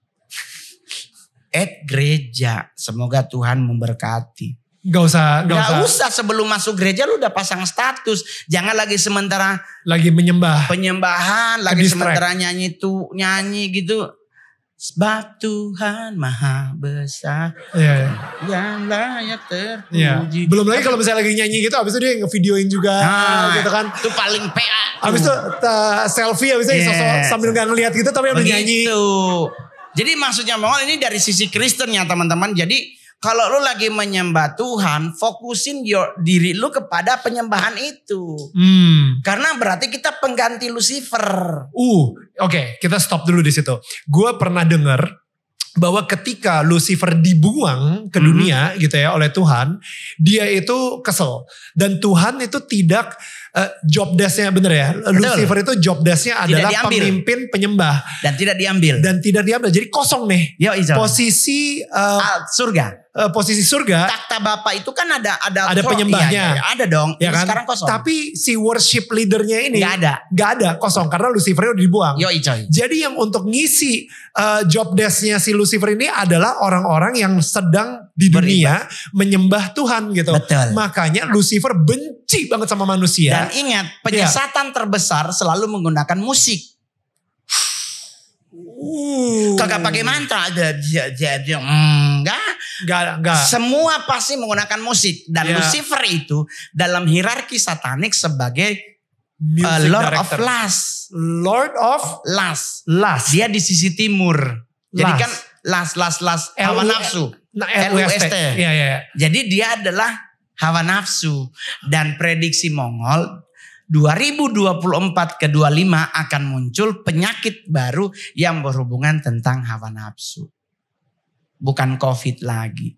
[SPEAKER 1] At gereja. Semoga Tuhan memberkati.
[SPEAKER 2] Gak usah, gak,
[SPEAKER 1] Gak
[SPEAKER 2] usah.
[SPEAKER 1] usah sebelum masuk gereja lu udah pasang status. Jangan lagi sementara
[SPEAKER 2] Lagi menyembah.
[SPEAKER 1] penyembahan, lagi
[SPEAKER 2] Ke-distract.
[SPEAKER 1] sementara nyanyi tuh nyanyi gitu. Sebab Tuhan maha besar
[SPEAKER 2] Iya.
[SPEAKER 1] yang layak terpuji.
[SPEAKER 2] Belum lagi kalau misalnya lagi nyanyi gitu, abis itu dia ngevideoin juga
[SPEAKER 1] Nah,
[SPEAKER 2] gitu kan.
[SPEAKER 1] Itu paling PA.
[SPEAKER 2] Abis itu ta- selfie, abis itu
[SPEAKER 1] Yes.
[SPEAKER 2] sosok sambil gak ngeliat gitu tapi udah nyanyi.
[SPEAKER 1] Jadi maksudnya Mongol ini dari sisi Kristen ya teman-teman. Jadi kalau lu lagi menyembah Tuhan, fokusin your, diri lu kepada penyembahan itu.
[SPEAKER 2] Hmm.
[SPEAKER 1] Karena berarti kita pengganti Lucifer.
[SPEAKER 2] Uh, oke, kita stop dulu di situ. Gue pernah dengar bahwa ketika Lucifer dibuang ke
[SPEAKER 1] Mhm.
[SPEAKER 2] dunia gitu ya oleh Tuhan, dia itu kesel dan Tuhan itu tidak eh, job desk-nya bener ya. Lucifer itu job desk-nya adalah
[SPEAKER 1] diambil.
[SPEAKER 2] pemimpin penyembah
[SPEAKER 1] Dan tidak diambil.
[SPEAKER 2] dan tidak diambil. Jadi kosong nih.
[SPEAKER 1] Yo.
[SPEAKER 2] Posisi
[SPEAKER 1] Ah, surga.
[SPEAKER 2] eh, posisi surga
[SPEAKER 1] Takhta Bapak itu kan ada ada
[SPEAKER 2] Ada penyembahnya.
[SPEAKER 1] Iya, iya, ada dong.
[SPEAKER 2] ya kan?
[SPEAKER 1] sekarang kosong.
[SPEAKER 2] Tapi si worship leadernya ini
[SPEAKER 1] nggak ada.
[SPEAKER 2] nggak ada kosong karena Lucifer udah dibuang.
[SPEAKER 1] Yo Icoy.
[SPEAKER 2] Jadi yang untuk ngisi uh, job desk-nya si Lucifer ini adalah orang-orang yang sedang di dunia menyembah Tuhan gitu.
[SPEAKER 1] Betul.
[SPEAKER 2] Makanya Lucifer benci banget sama manusia.
[SPEAKER 1] Dan ingat, penyesatan terbesar selalu menggunakan musik.
[SPEAKER 2] Uh,
[SPEAKER 1] Kagak pakai mantra ada dia dia dia enggak.
[SPEAKER 2] Enggak, enggak.
[SPEAKER 1] Semua pasti menggunakan musik dan
[SPEAKER 2] Ya.
[SPEAKER 1] Lucifer itu dalam hierarki satanik sebagai
[SPEAKER 2] Music
[SPEAKER 1] uh, Lord of
[SPEAKER 2] director.
[SPEAKER 1] Lust.
[SPEAKER 2] Lord of
[SPEAKER 1] Lust.
[SPEAKER 2] Lust.
[SPEAKER 1] Dia di sisi timur. Jadi
[SPEAKER 2] Lust.
[SPEAKER 1] kan last last last hawa nafsu. LUST.
[SPEAKER 2] Iya, iya. iya.
[SPEAKER 1] Jadi dia adalah hawa nafsu dan prediksi Mongol 2024 ke 25 akan muncul penyakit baru yang berhubungan tentang hawa nafsu. Bukan COVID lagi.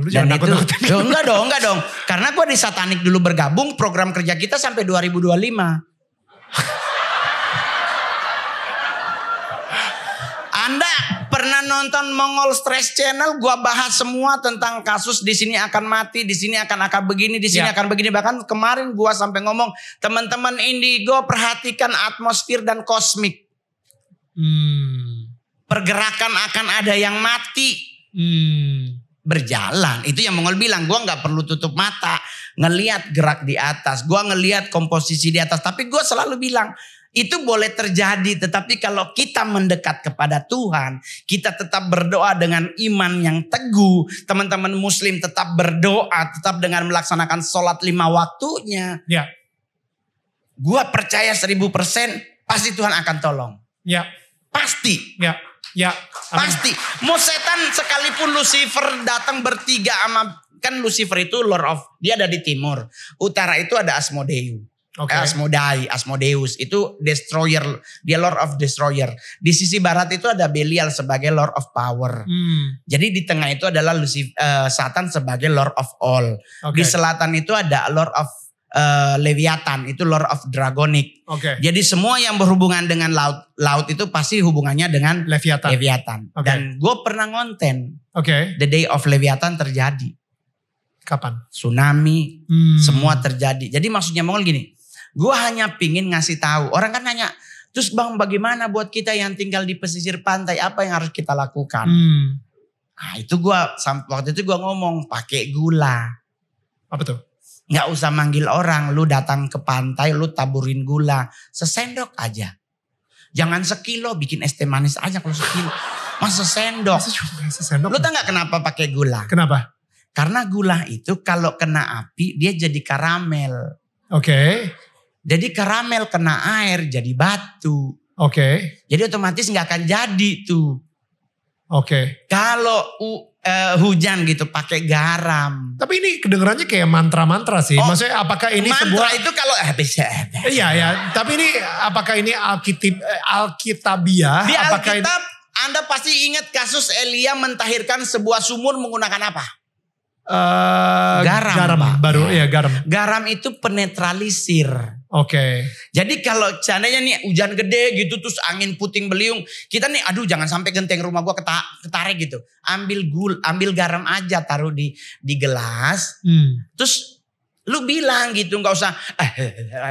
[SPEAKER 2] Lu
[SPEAKER 1] Dan itu. Loh, enggak dong, enggak dong. Karena gua di Satanik dulu bergabung, program kerja kita sampai 2025. Anda pernah nonton Mongol Stress Channel? Gua bahas semua tentang kasus di sini akan mati, di sini akan akan begini, di sini
[SPEAKER 2] Ya.
[SPEAKER 1] akan begini. Bahkan kemarin gua sampai ngomong, teman-teman Indigo perhatikan atmosfer dan kosmik.
[SPEAKER 2] Hmm.
[SPEAKER 1] Pergerakan akan ada yang mati
[SPEAKER 2] Hmm.
[SPEAKER 1] berjalan. Itu yang Mongol bilang, gua nggak perlu tutup mata, ngelihat gerak di atas, gua ngelihat komposisi di atas. Tapi gua selalu bilang, itu boleh terjadi, tetapi kalau kita mendekat kepada Tuhan, kita tetap berdoa dengan iman yang teguh. Teman-teman Muslim tetap berdoa, tetap dengan melaksanakan sholat lima waktunya.
[SPEAKER 2] Ya,
[SPEAKER 1] Gua percaya seribu persen, pasti Tuhan akan tolong.
[SPEAKER 2] ya,
[SPEAKER 1] Pasti.
[SPEAKER 2] ya, ya. Amin.
[SPEAKER 1] Pasti. Mau setan sekalipun Lucifer datang bertiga sama kan Lucifer itu Lord of dia ada di timur. Utara itu ada Asmodeus.
[SPEAKER 2] Oke.
[SPEAKER 1] Asmodai, Asmodeus itu destroyer, dia Lord of Destroyer. Di sisi barat itu ada Belial sebagai Lord of Power.
[SPEAKER 2] Hmm,
[SPEAKER 1] Jadi di tengah itu adalah Lucif- eh, Satan sebagai Lord of All.
[SPEAKER 2] Oke.
[SPEAKER 1] Di selatan itu ada Lord of eh, Leviathan, itu Lord of Dragonic.
[SPEAKER 2] Oke.
[SPEAKER 1] Jadi semua yang berhubungan dengan laut, laut itu pasti hubungannya dengan
[SPEAKER 2] Leviathan.
[SPEAKER 1] Leviathan.
[SPEAKER 2] Oke.
[SPEAKER 1] Dan gue pernah ngonten,
[SPEAKER 2] Oke.
[SPEAKER 1] The Day of Leviathan terjadi.
[SPEAKER 2] Kapan?
[SPEAKER 1] Tsunami,
[SPEAKER 2] Hmm.
[SPEAKER 1] semua terjadi. Jadi maksudnya Mongol gini, gue hanya pingin ngasih tahu. Orang kan nanya, terus bang bagaimana buat kita yang tinggal di pesisir pantai, apa yang harus kita lakukan?
[SPEAKER 2] Hmm.
[SPEAKER 1] Nah itu gue, waktu itu gue ngomong pakai gula.
[SPEAKER 2] Apa tuh?
[SPEAKER 1] Nggak usah manggil orang, lu datang ke pantai, lu taburin gula. Sesendok aja. Jangan sekilo, bikin es teh manis aja kalau sekilo. Masa sendok.
[SPEAKER 2] Masa cuma kasih sendok?
[SPEAKER 1] Lu tau gak kenapa pakai gula?
[SPEAKER 2] Kenapa?
[SPEAKER 1] Karena gula itu kalau kena api dia jadi karamel.
[SPEAKER 2] Oke.
[SPEAKER 1] Jadi karamel kena air jadi batu.
[SPEAKER 2] Oke.
[SPEAKER 1] Jadi otomatis nggak akan jadi tuh.
[SPEAKER 2] Oke.
[SPEAKER 1] Kalau u- eh, hujan gitu pakai garam.
[SPEAKER 2] Tapi ini kedengerannya kayak mantra-mantra sih.
[SPEAKER 1] Oh,
[SPEAKER 2] Maksudnya apakah ini
[SPEAKER 1] Mantra
[SPEAKER 2] sebuah
[SPEAKER 1] itu kalau eh, bisa.
[SPEAKER 2] Iya ya, tapi ini apakah ini Alkitab eh, Alkitabiah?
[SPEAKER 1] Di
[SPEAKER 2] apakah ini-
[SPEAKER 1] Alkitab Anda pasti ingat kasus Elia mentahirkan sebuah sumur menggunakan apa?
[SPEAKER 2] Eh,
[SPEAKER 1] Garam,
[SPEAKER 2] garam baru ya garam.
[SPEAKER 1] Garam itu penetralisir.
[SPEAKER 2] Oke.
[SPEAKER 1] Jadi kalau seandainya nih hujan gede gitu terus angin puting beliung, kita nih aduh jangan sampai genteng rumah gua keta ketarik gitu. Ambil gul, ambil garam aja taruh di di gelas,
[SPEAKER 2] Hmm.
[SPEAKER 1] terus lu bilang gitu nggak usah eh,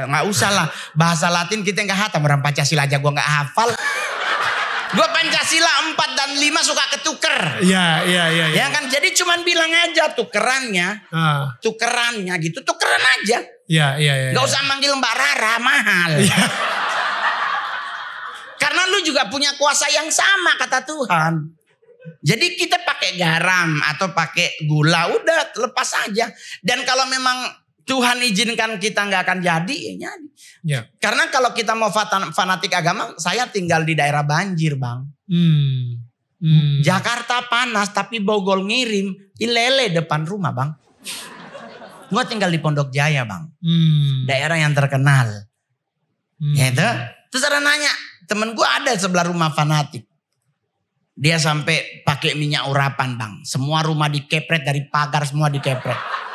[SPEAKER 1] nggak usah lah bahasa Latin kita nggak hafal orang Pancasila aja gua nggak hafal. Gua Pancasila 4 dan 5 suka ketuker.
[SPEAKER 2] Iya iya iya.
[SPEAKER 1] Ya kan jadi cuman bilang aja tukerannya,
[SPEAKER 2] Ah,
[SPEAKER 1] tukerannya gitu, tukeran aja.
[SPEAKER 2] Iya iya iya.
[SPEAKER 1] Gak usah manggil Mbak Rara mahal. Karena lu juga punya kuasa yang sama kata Tuhan. Jadi kita pakai garam atau pakai gula udah lepas aja. Dan kalau memang Tuhan izinkan kita nggak akan jadi, ya jadi.
[SPEAKER 2] Iya.
[SPEAKER 1] Karena kalau kita mau fanatik agama, saya tinggal di daerah banjir bang.
[SPEAKER 2] Hmm. Hmm.
[SPEAKER 1] Jakarta panas tapi Bogor ngirim, ilele depan rumah bang. Gua tinggal di Pondok Jaya bang,
[SPEAKER 2] Hmm.
[SPEAKER 1] daerah yang terkenal.
[SPEAKER 2] Hmm.
[SPEAKER 1] Ya itu. Terus ada nanya, temen gue ada sebelah rumah fanatik. Dia sampai pakai minyak urapan bang. Semua rumah dikepret dari pagar semua dikepret.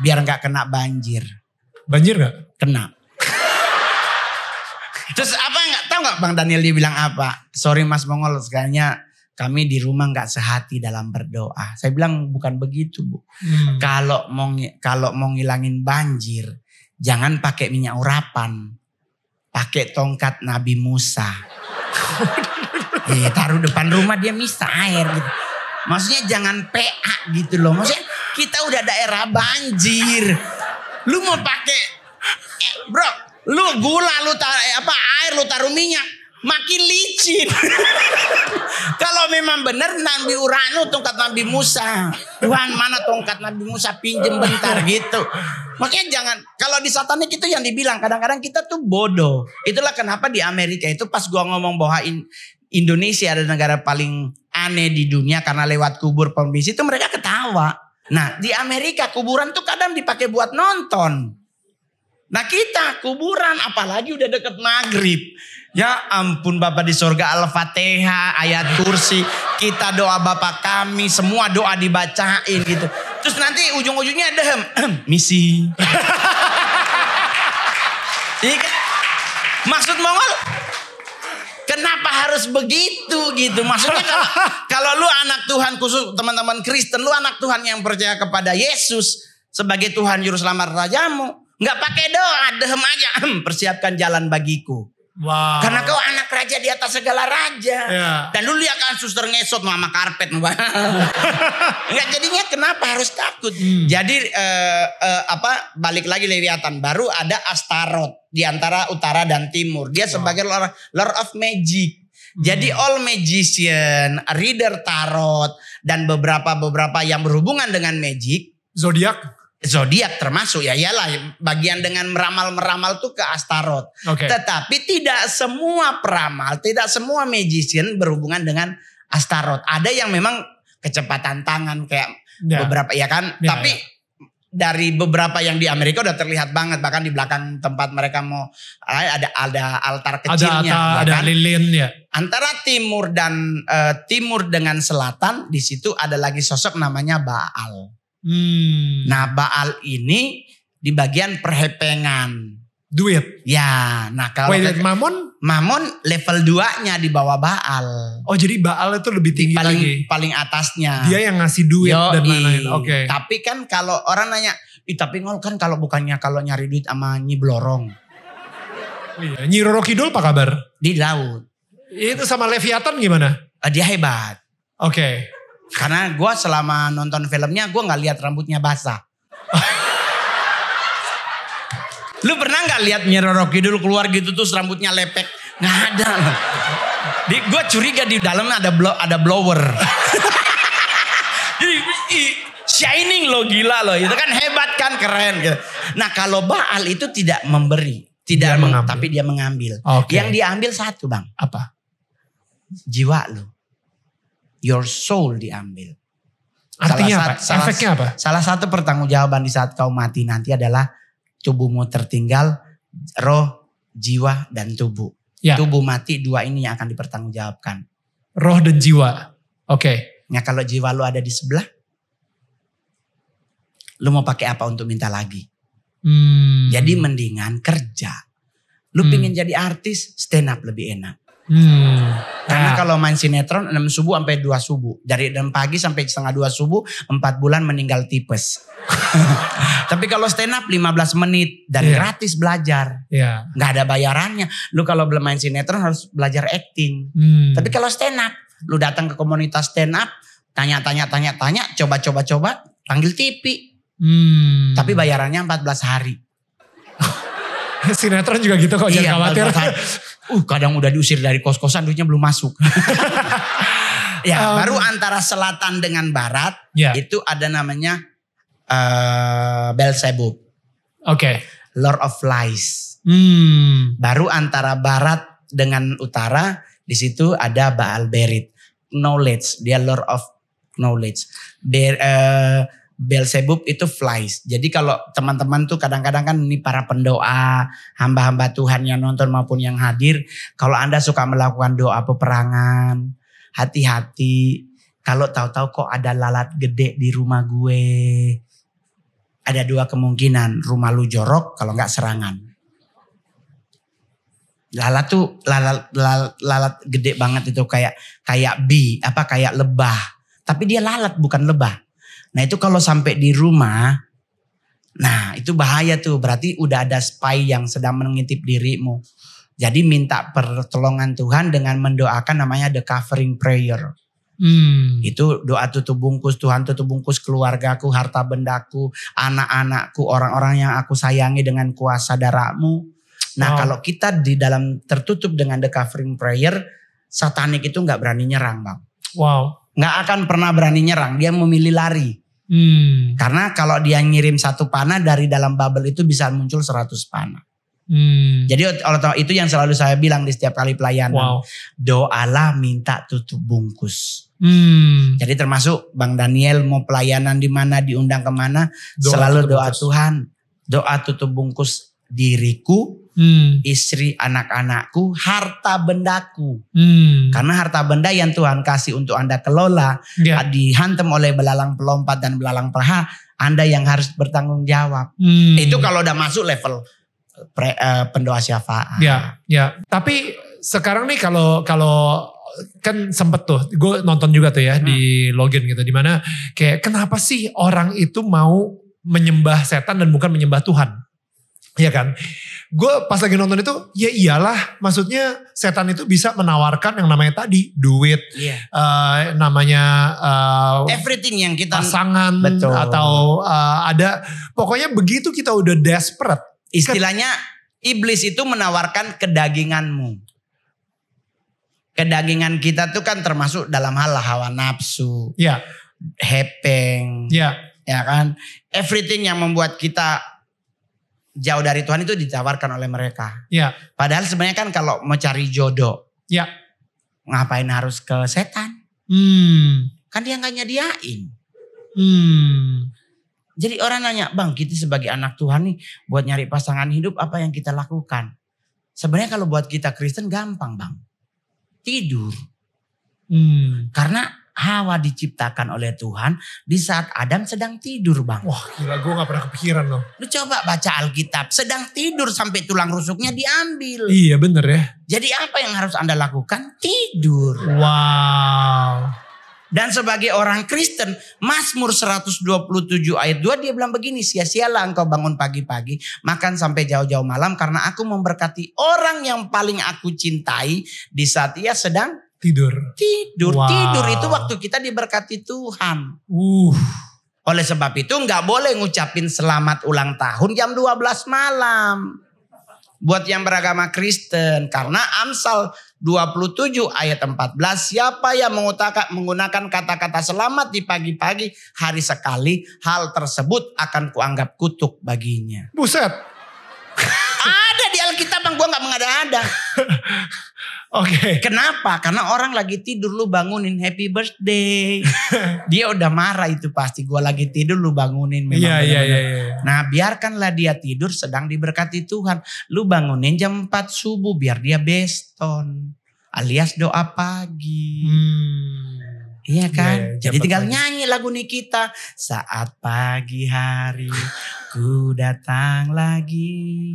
[SPEAKER 1] Biar nggak kena banjir.
[SPEAKER 2] Banjir nggak?
[SPEAKER 1] Kena. Terus apa nggak tahu nggak bang Daniel dia bilang apa? Sorry Mas Mongol, sekalinya kami di rumah nggak sehati dalam berdoa. Saya bilang bukan begitu bu.
[SPEAKER 2] Hmm.
[SPEAKER 1] Kalau mau kalau mau ngilangin banjir, jangan pakai minyak urapan. Pakai tongkat Nabi Musa. eh, taruh depan rumah dia misa air gitu. Maksudnya jangan PA gitu loh. Maksudnya kita udah daerah banjir. Lu mau pakai eh, bro, lu gula lu taruh eh, apa air lu taruh minyak makin licin. Kalau memang benar Nabi Uranu tongkat Nabi Musa. Tuhan mana tongkat Nabi Musa pinjem bentar gitu. Makanya jangan kalau di satanik itu yang dibilang kadang-kadang kita tuh bodoh. Itulah kenapa di Amerika itu pas gua ngomong bahwa in- Indonesia ada negara paling aneh di dunia karena lewat kubur pembisi itu mereka ketawa. Nah di Amerika kuburan tuh kadang dipakai buat nonton. Nah kita kuburan apalagi udah deket maghrib. Ya ampun Bapak di sorga Al-Fatihah, ayat kursi. Kita doa Bapak kami, semua doa dibacain gitu. Terus nanti ujung-ujungnya ada hem, misi. Iya kan? Maksud Mongol, kenapa harus begitu gitu? Maksudnya kalau, kalau lu anak Tuhan khusus teman-teman Kristen, lu anak Tuhan yang percaya kepada Yesus sebagai Tuhan Juru Selamat Rajamu. Nggak pakai doa, dehem aja. "Ahem, Persiapkan jalan bagiku.
[SPEAKER 2] Wow.
[SPEAKER 1] Karena kau anak raja di atas segala raja.
[SPEAKER 2] Ya.
[SPEAKER 1] Dan lu lihat kan suster ngesot sama karpet. Enggak jadinya kenapa harus takut?
[SPEAKER 2] Hmm.
[SPEAKER 1] Jadi eh, eh, apa balik lagi Leviathan baru ada Astaroth di antara utara dan timur. Dia sebagai Lord, Lord of Magic. Jadi all magician, reader tarot dan beberapa beberapa yang berhubungan dengan magic
[SPEAKER 2] Zodiak.
[SPEAKER 1] Zodiak termasuk ya iyalah bagian dengan meramal-meramal tuh ke Astaroth.
[SPEAKER 2] Oke.
[SPEAKER 1] Tetapi tidak semua peramal, tidak semua magician berhubungan dengan Astaroth. Ada yang memang kecepatan tangan kayak
[SPEAKER 2] Ya.
[SPEAKER 1] beberapa ya kan.
[SPEAKER 2] Ya,
[SPEAKER 1] Tapi dari beberapa yang di Amerika udah terlihat banget bahkan di belakang tempat mereka mau eh, ada ada altar
[SPEAKER 2] Ada
[SPEAKER 1] kecilnya ya
[SPEAKER 2] ada
[SPEAKER 1] kan?
[SPEAKER 2] lilin ya.
[SPEAKER 1] antara timur dan eh, timur dengan selatan di situ ada lagi sosok namanya Baal.
[SPEAKER 2] Hmm.
[SPEAKER 1] Nah, Baal ini di bagian perhepengan.
[SPEAKER 2] duit.
[SPEAKER 1] Ya, nah kalau
[SPEAKER 2] Wait,
[SPEAKER 1] ke-
[SPEAKER 2] wait, Mamon?
[SPEAKER 1] Mamon level 2-nya di bawah Baal.
[SPEAKER 2] Oh jadi Baal itu lebih tinggi
[SPEAKER 1] paling
[SPEAKER 2] lagi.
[SPEAKER 1] paling atasnya.
[SPEAKER 2] Dia yang ngasih duit dan
[SPEAKER 1] Yoi.
[SPEAKER 2] lain-lain. Oke.
[SPEAKER 1] Tapi kan kalau orang nanya, Ih, tapi ngol kan kalau bukannya kalau nyari duit sama Nyi Blorong
[SPEAKER 2] Iya. Nyi Roro Kidul apa kabar?
[SPEAKER 1] di laut.
[SPEAKER 2] Itu sama Leviathan gimana?
[SPEAKER 1] Eh, Dia hebat.
[SPEAKER 2] Oke.
[SPEAKER 1] Karena gua selama nonton filmnya gua nggak lihat rambutnya basah. Lu pernah nggak lihat Nyi Roro Kidul keluar gitu terus rambutnya lepek? Nggak ada. Di, gue curiga di dalam ada blow, ada blower. Jadi shining lo gila lo. Itu kan hebat kan keren. gitu. Nah kalau Baal itu tidak memberi, tidak
[SPEAKER 2] Dia
[SPEAKER 1] meng-
[SPEAKER 2] mengambil.
[SPEAKER 1] tapi dia mengambil.
[SPEAKER 2] Oke.
[SPEAKER 1] Yang diambil satu bang,
[SPEAKER 2] Apa?
[SPEAKER 1] jiwa lo, your soul diambil.
[SPEAKER 2] Artinya
[SPEAKER 1] Salah
[SPEAKER 2] apa?
[SPEAKER 1] sat- salah-
[SPEAKER 2] Efeknya apa?
[SPEAKER 1] Salah satu pertanggungjawaban di saat kau mati nanti adalah tubuhmu tertinggal, roh, jiwa, dan tubuh.
[SPEAKER 2] Ya.
[SPEAKER 1] Tubuh mati dua ini yang akan dipertanggungjawabkan.
[SPEAKER 2] Roh dan jiwa. Oke.
[SPEAKER 1] Nah kalau jiwa lu ada di sebelah, lu mau pakai apa untuk minta lagi?
[SPEAKER 2] Hmm.
[SPEAKER 1] Jadi mendingan kerja. Lu
[SPEAKER 2] Hmm.
[SPEAKER 1] pingin jadi artis, stand up lebih enak.
[SPEAKER 2] Hmm.
[SPEAKER 1] Karena
[SPEAKER 2] Nah,
[SPEAKER 1] kalau main sinetron 6 subuh sampai 2 subuh. Dari 6 pagi sampai setengah 2 subuh, 4 bulan meninggal tipes. Tapi kalau stand up 15 menit dan
[SPEAKER 2] Iya.
[SPEAKER 1] gratis belajar.
[SPEAKER 2] ya.
[SPEAKER 1] nggak ada bayarannya. Lu kalau belum main sinetron harus belajar acting.
[SPEAKER 2] Hmm.
[SPEAKER 1] Tapi kalau stand up, lu datang ke komunitas stand up, tanya-tanya, tanya-tanya, coba-coba-coba, panggil TV.
[SPEAKER 2] Hmm.
[SPEAKER 1] Tapi bayarannya 14 hari.
[SPEAKER 2] sinetron juga gitu kok jangan khawatir.
[SPEAKER 1] 14 hari. Uh, kadang udah diusir dari kos-kosan, duitnya belum masuk. ya,
[SPEAKER 2] Um,
[SPEAKER 1] baru antara selatan dengan barat,
[SPEAKER 2] ya.
[SPEAKER 1] itu ada namanya eh Belzebub,
[SPEAKER 2] Oke.
[SPEAKER 1] Lord of Lies.
[SPEAKER 2] Hmm.
[SPEAKER 1] Baru antara barat dengan utara di situ ada Baal Berit. Knowledge, dia Lord of Knowledge. Ber, eh, Beelzebub itu flies. Jadi kalau teman-teman tuh kadang-kadang kan ini para pendoa, hamba-hamba Tuhan yang nonton maupun yang hadir, kalau Anda suka melakukan doa peperangan, hati-hati. Kalau tahu-tahu kok ada lalat gede di rumah gue. Ada dua kemungkinan, rumah lu jorok kalau nggak serangan. Lalat tuh lalat, lalat, lalat gede banget itu kayak kayak bee, apa kayak lebah. Tapi dia lalat bukan lebah. Nah itu kalau sampai di rumah, nah itu bahaya tuh. Berarti udah ada spy yang sedang mengintip dirimu. Jadi minta pertolongan Tuhan dengan mendoakan namanya the covering prayer.
[SPEAKER 2] Hmm.
[SPEAKER 1] Itu doa tutup bungkus, Tuhan tutup bungkus keluargaku, harta bendaku, anak-anakku, orang-orang yang aku sayangi dengan kuasa darahmu. Nah
[SPEAKER 2] Wow.
[SPEAKER 1] kalau kita di dalam tertutup dengan the covering prayer, satanik itu nggak berani nyerang bang.
[SPEAKER 2] Wow.
[SPEAKER 1] Nggak akan pernah berani nyerang, dia memilih lari.
[SPEAKER 2] Hmm.
[SPEAKER 1] Karena kalau dia ngirim satu panah dari dalam bubble itu bisa muncul 100 panah.
[SPEAKER 2] Hmm.
[SPEAKER 1] Jadi oleh itu yang selalu saya bilang di setiap kali pelayanan.
[SPEAKER 2] Wow.
[SPEAKER 1] Doalah minta tutup bungkus.
[SPEAKER 2] Hmm.
[SPEAKER 1] Jadi termasuk Bang Daniel mau pelayanan di mana diundang ke mana
[SPEAKER 2] Doa
[SPEAKER 1] selalu doa
[SPEAKER 2] bungkus.
[SPEAKER 1] Tuhan, doa tutup bungkus diriku,
[SPEAKER 2] Hmm.
[SPEAKER 1] istri, anak-anakku, harta bendaku.
[SPEAKER 2] Hmm.
[SPEAKER 1] Karena harta benda yang Tuhan kasih untuk Anda kelola
[SPEAKER 2] Ya.
[SPEAKER 1] dihantam oleh belalang pelompat dan belalang perha, Anda yang harus bertanggung jawab.
[SPEAKER 2] Hmm.
[SPEAKER 1] Itu kalau udah masuk level pre- eh, pendoa syafaat.
[SPEAKER 2] Ya, ya. Tapi sekarang nih kalau kalau kan sempet tuh, gue nonton juga tuh ya di login gitu, di mana kayak kenapa sih orang itu mau menyembah setan dan bukan menyembah Tuhan? Iya kan? Gue pas lagi nonton itu, ya iyalah, maksudnya setan itu bisa menawarkan yang namanya tadi duit,
[SPEAKER 1] Iya.
[SPEAKER 2] eh, namanya eh,
[SPEAKER 1] Everything yang kita
[SPEAKER 2] pasangan
[SPEAKER 1] Betul.
[SPEAKER 2] atau eh, ada, pokoknya begitu kita udah desperate,
[SPEAKER 1] istilahnya iblis itu menawarkan kedaginganmu. Kedagingan kita tuh kan termasuk dalam hal hawa nafsu,
[SPEAKER 2] ya,
[SPEAKER 1] hepeng,
[SPEAKER 2] ya,
[SPEAKER 1] ya kan? Everything yang membuat kita jauh dari Tuhan itu ditawarkan oleh mereka.
[SPEAKER 2] ya,
[SPEAKER 1] Padahal sebenarnya kan kalau mau cari jodoh,
[SPEAKER 2] ya.
[SPEAKER 1] ngapain harus ke setan?
[SPEAKER 2] Hmm.
[SPEAKER 1] Kan dia nggak nyediain.
[SPEAKER 2] Hmm.
[SPEAKER 1] Jadi orang nanya, bang kita sebagai anak Tuhan nih buat nyari pasangan hidup apa yang kita lakukan? Sebenarnya kalau buat kita Kristen gampang bang. Tidur.
[SPEAKER 2] Hmm.
[SPEAKER 1] Karena Hawa diciptakan oleh Tuhan di saat Adam sedang tidur bang.
[SPEAKER 2] Wah gila gue gak pernah kepikiran loh.
[SPEAKER 1] Lu coba baca Alkitab, sedang tidur sampai tulang rusuknya diambil.
[SPEAKER 2] Iya bener ya.
[SPEAKER 1] Jadi apa yang harus Anda lakukan? Tidur.
[SPEAKER 2] Wow.
[SPEAKER 1] Dan sebagai orang Kristen, Mazmur 127 ayat 2 dia bilang begini, sia-sialah engkau bangun pagi-pagi, makan sampai jauh-jauh malam karena aku memberkati orang yang paling aku cintai di saat ia sedang
[SPEAKER 2] Tidur.
[SPEAKER 1] tidur.
[SPEAKER 2] Wow.
[SPEAKER 1] Tidur itu waktu kita diberkati Tuhan.
[SPEAKER 2] Uh.
[SPEAKER 1] Oleh sebab itu nggak boleh ngucapin selamat ulang tahun jam 12 malam. Buat yang beragama Kristen. Karena Amsal 27 ayat 14. Siapa yang menggunakan kata-kata selamat di pagi-pagi hari sekali. Hal tersebut akan kuanggap kutuk baginya.
[SPEAKER 2] Buset.
[SPEAKER 1] Ada di Alkitab bang gue nggak mengada-ada.
[SPEAKER 2] Oke.
[SPEAKER 1] Kenapa? Karena orang lagi tidur lu bangunin happy birthday. dia udah marah itu pasti. Gua lagi tidur lu bangunin. memang
[SPEAKER 2] Iya iya iya. iya.
[SPEAKER 1] Nah biarkanlah dia tidur sedang diberkati Tuhan. Lu bangunin jam 4 subuh biar dia beston. Alias doa pagi.
[SPEAKER 2] Hmm.
[SPEAKER 1] Iya kan?
[SPEAKER 2] Iya, iya,
[SPEAKER 1] Jadi
[SPEAKER 2] jam
[SPEAKER 1] tinggal
[SPEAKER 2] pagi.
[SPEAKER 1] nyanyi lagu Nikita. Saat pagi hari ku datang lagi.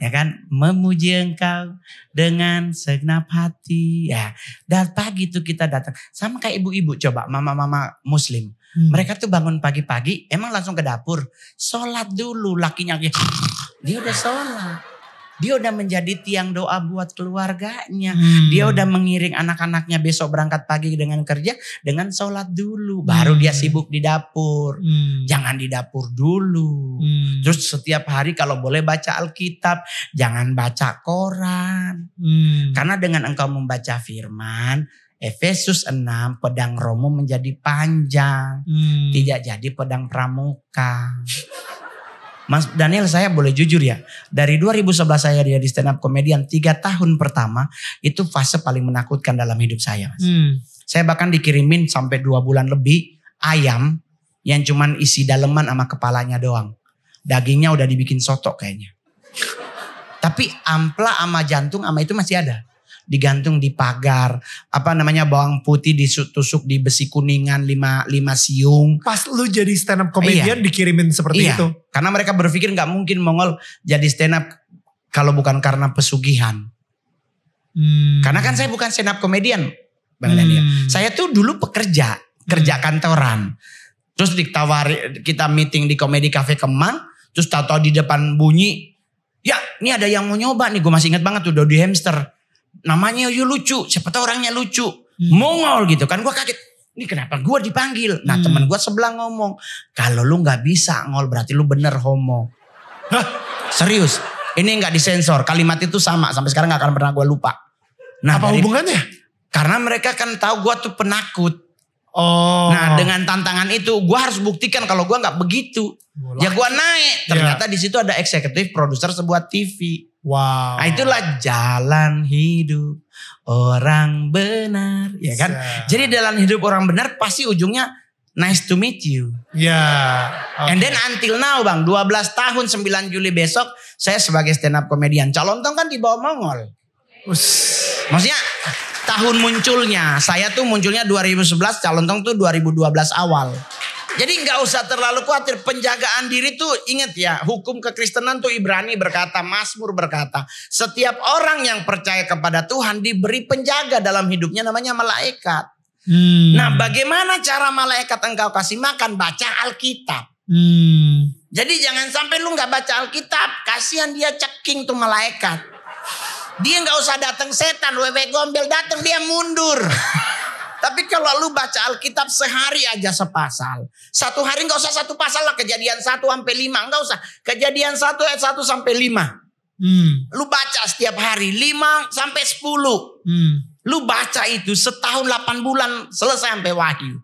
[SPEAKER 1] Ya kan? Memuji engkau dengan segenap hati. Ya. Dan pagi itu kita datang. Sama kayak ibu-ibu coba. Mama-mama muslim.
[SPEAKER 2] Hmm.
[SPEAKER 1] Mereka tuh bangun pagi-pagi. Emang langsung ke dapur. Sholat dulu. Lakinya. Dia udah sholat. Dia udah menjadi tiang doa buat keluarganya.
[SPEAKER 2] Hmm.
[SPEAKER 1] Dia udah mengiring anak-anaknya besok berangkat pagi dengan kerja dengan sholat dulu. Baru
[SPEAKER 2] Hmm.
[SPEAKER 1] dia sibuk di dapur.
[SPEAKER 2] Hmm.
[SPEAKER 1] Jangan di dapur dulu.
[SPEAKER 2] Hmm.
[SPEAKER 1] Terus setiap hari kalau boleh baca Alkitab. Jangan baca koran.
[SPEAKER 2] Hmm.
[SPEAKER 1] Karena dengan engkau membaca firman. Efesus 6 pedang romo menjadi panjang.
[SPEAKER 2] Hmm.
[SPEAKER 1] Tidak jadi pedang pramuka. Mas Daniel saya boleh jujur ya. Dari 2011 saya jadi stand up comedian. Tiga tahun pertama itu fase paling menakutkan dalam hidup saya. Mas.
[SPEAKER 2] Hmm.
[SPEAKER 1] Saya bahkan dikirimin sampai dua bulan lebih ayam yang cuman isi daleman sama kepalanya doang. Dagingnya udah dibikin soto kayaknya. Tapi ampla sama jantung sama itu masih ada. Digantung di pagar. Apa namanya bawang putih ditusuk di besi kuningan lima, lima siung.
[SPEAKER 2] Pas lu jadi stand up comedian dikirimin seperti
[SPEAKER 1] Iya.
[SPEAKER 2] itu.
[SPEAKER 1] Karena mereka berpikir nggak mungkin Mongol jadi stand up kalau bukan karena pesugihan.
[SPEAKER 2] Hmm.
[SPEAKER 1] Karena kan saya bukan stand up comedian. Bang
[SPEAKER 2] Hmm.
[SPEAKER 1] Daniel. Saya tuh dulu pekerja, kerja kantoran. Terus ditawari kita meeting di Komedi Cafe Kemang, terus tahu-tahu di depan bunyi, ya ini ada yang mau nyoba nih, gue masih ingat banget tuh Dodi Hamster. Namanya Yu lucu, siapa tahu orangnya lucu.
[SPEAKER 2] Hmm.
[SPEAKER 1] Mongol gitu kan, gue kaget. Ini kenapa gue dipanggil? Nah
[SPEAKER 2] Hmm.
[SPEAKER 1] teman gue sebelah ngomong, kalau lu nggak bisa ngol berarti lu bener homo.
[SPEAKER 2] Hah?
[SPEAKER 1] Serius, ini nggak disensor. Kalimat itu sama sampai sekarang nggak akan pernah gue lupa. Nah,
[SPEAKER 2] Apa
[SPEAKER 1] dari-
[SPEAKER 2] hubungannya?
[SPEAKER 1] karena mereka kan tahu gue tuh penakut.
[SPEAKER 2] Oh.
[SPEAKER 1] Nah dengan tantangan itu gue harus buktikan kalau gue nggak begitu.
[SPEAKER 2] Bola.
[SPEAKER 1] Ya gue naik.
[SPEAKER 2] Iya.
[SPEAKER 1] Ternyata di situ ada eksekutif produser sebuah TV.
[SPEAKER 2] Wow.
[SPEAKER 1] Nah itulah jalan hidup orang benar, ya kan?
[SPEAKER 2] Bisa.
[SPEAKER 1] Jadi dalam hidup orang benar pasti ujungnya nice to meet you.
[SPEAKER 2] Ya.
[SPEAKER 1] And then until now bang, 12 tahun 9 Juli besok saya sebagai stand up comedian. Calon tong kan di bawah Mongol.
[SPEAKER 2] Us.
[SPEAKER 1] Maksudnya tahun munculnya, saya tuh munculnya 2011, calon tong tuh 2012 awal. Jadi nggak usah terlalu khawatir penjagaan diri tuh ingat ya hukum kekristenan tuh Ibrani berkata Mazmur berkata setiap orang yang percaya kepada Tuhan diberi penjaga dalam hidupnya namanya malaikat.
[SPEAKER 2] Hmm.
[SPEAKER 1] Nah bagaimana cara malaikat engkau kasih makan baca Alkitab.
[SPEAKER 2] Hmm.
[SPEAKER 1] Jadi jangan sampai lu nggak baca Alkitab kasihan dia ceking tuh malaikat. Dia nggak usah datang setan, wewe gombel datang dia mundur. Tapi kalau lu baca Alkitab sehari aja sepasal. Satu hari nggak usah satu pasal lah kejadian satu sampai lima nggak usah. Kejadian satu ayat satu sampai lima.
[SPEAKER 2] Hmm.
[SPEAKER 1] Lu baca setiap hari lima sampai sepuluh.
[SPEAKER 2] Hmm.
[SPEAKER 1] Lu baca itu setahun 8 bulan selesai sampai wahyu.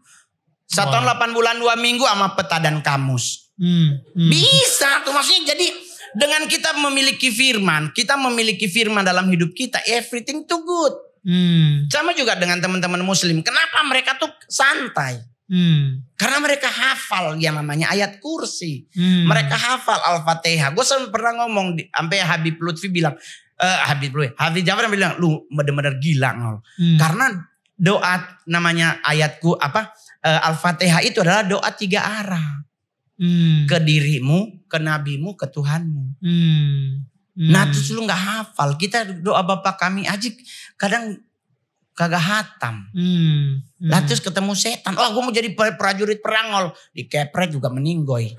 [SPEAKER 1] Setahun 8 bulan dua minggu sama peta dan kamus.
[SPEAKER 2] Hmm. Hmm.
[SPEAKER 1] Bisa tuh maksudnya jadi dengan kita memiliki firman, kita memiliki firman dalam hidup kita, everything too good.
[SPEAKER 2] Hmm.
[SPEAKER 1] Sama juga dengan teman-teman muslim. Kenapa mereka tuh santai?
[SPEAKER 2] Hmm.
[SPEAKER 1] Karena mereka hafal yang namanya ayat kursi.
[SPEAKER 2] Hmm.
[SPEAKER 1] Mereka hafal Al-Fatihah. Gue pernah ngomong, di- sampai Habib Lutfi bilang, eh Habib Lutfi, Habib Jafar bilang, lu bener-bener gila ngol.
[SPEAKER 2] Hmm.
[SPEAKER 1] Karena doa namanya ayatku apa eh, Al-Fatihah itu adalah doa tiga arah.
[SPEAKER 2] Hmm.
[SPEAKER 1] Ke dirimu, ke nabimu, ke Tuhanmu.
[SPEAKER 2] Hmm. Hmm.
[SPEAKER 1] Nah terus lu gak hafal. Kita doa Bapak kami aja kadang kagak hatam.
[SPEAKER 2] Hmm. Hmm.
[SPEAKER 1] Lah terus ketemu setan. Oh gue mau jadi pra- prajurit perangol. Dikepret juga meninggoy.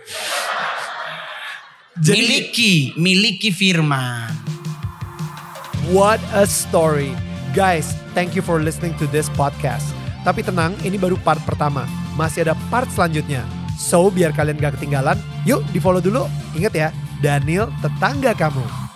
[SPEAKER 2] Jadi-
[SPEAKER 1] miliki, miliki firman.
[SPEAKER 2] What a story. Guys, thank you for listening to this podcast. Tapi tenang, ini baru part pertama. Masih ada part selanjutnya. So, biar kalian gak ketinggalan, yuk di follow dulu. Ingat ya, Daniel tetangga kamu.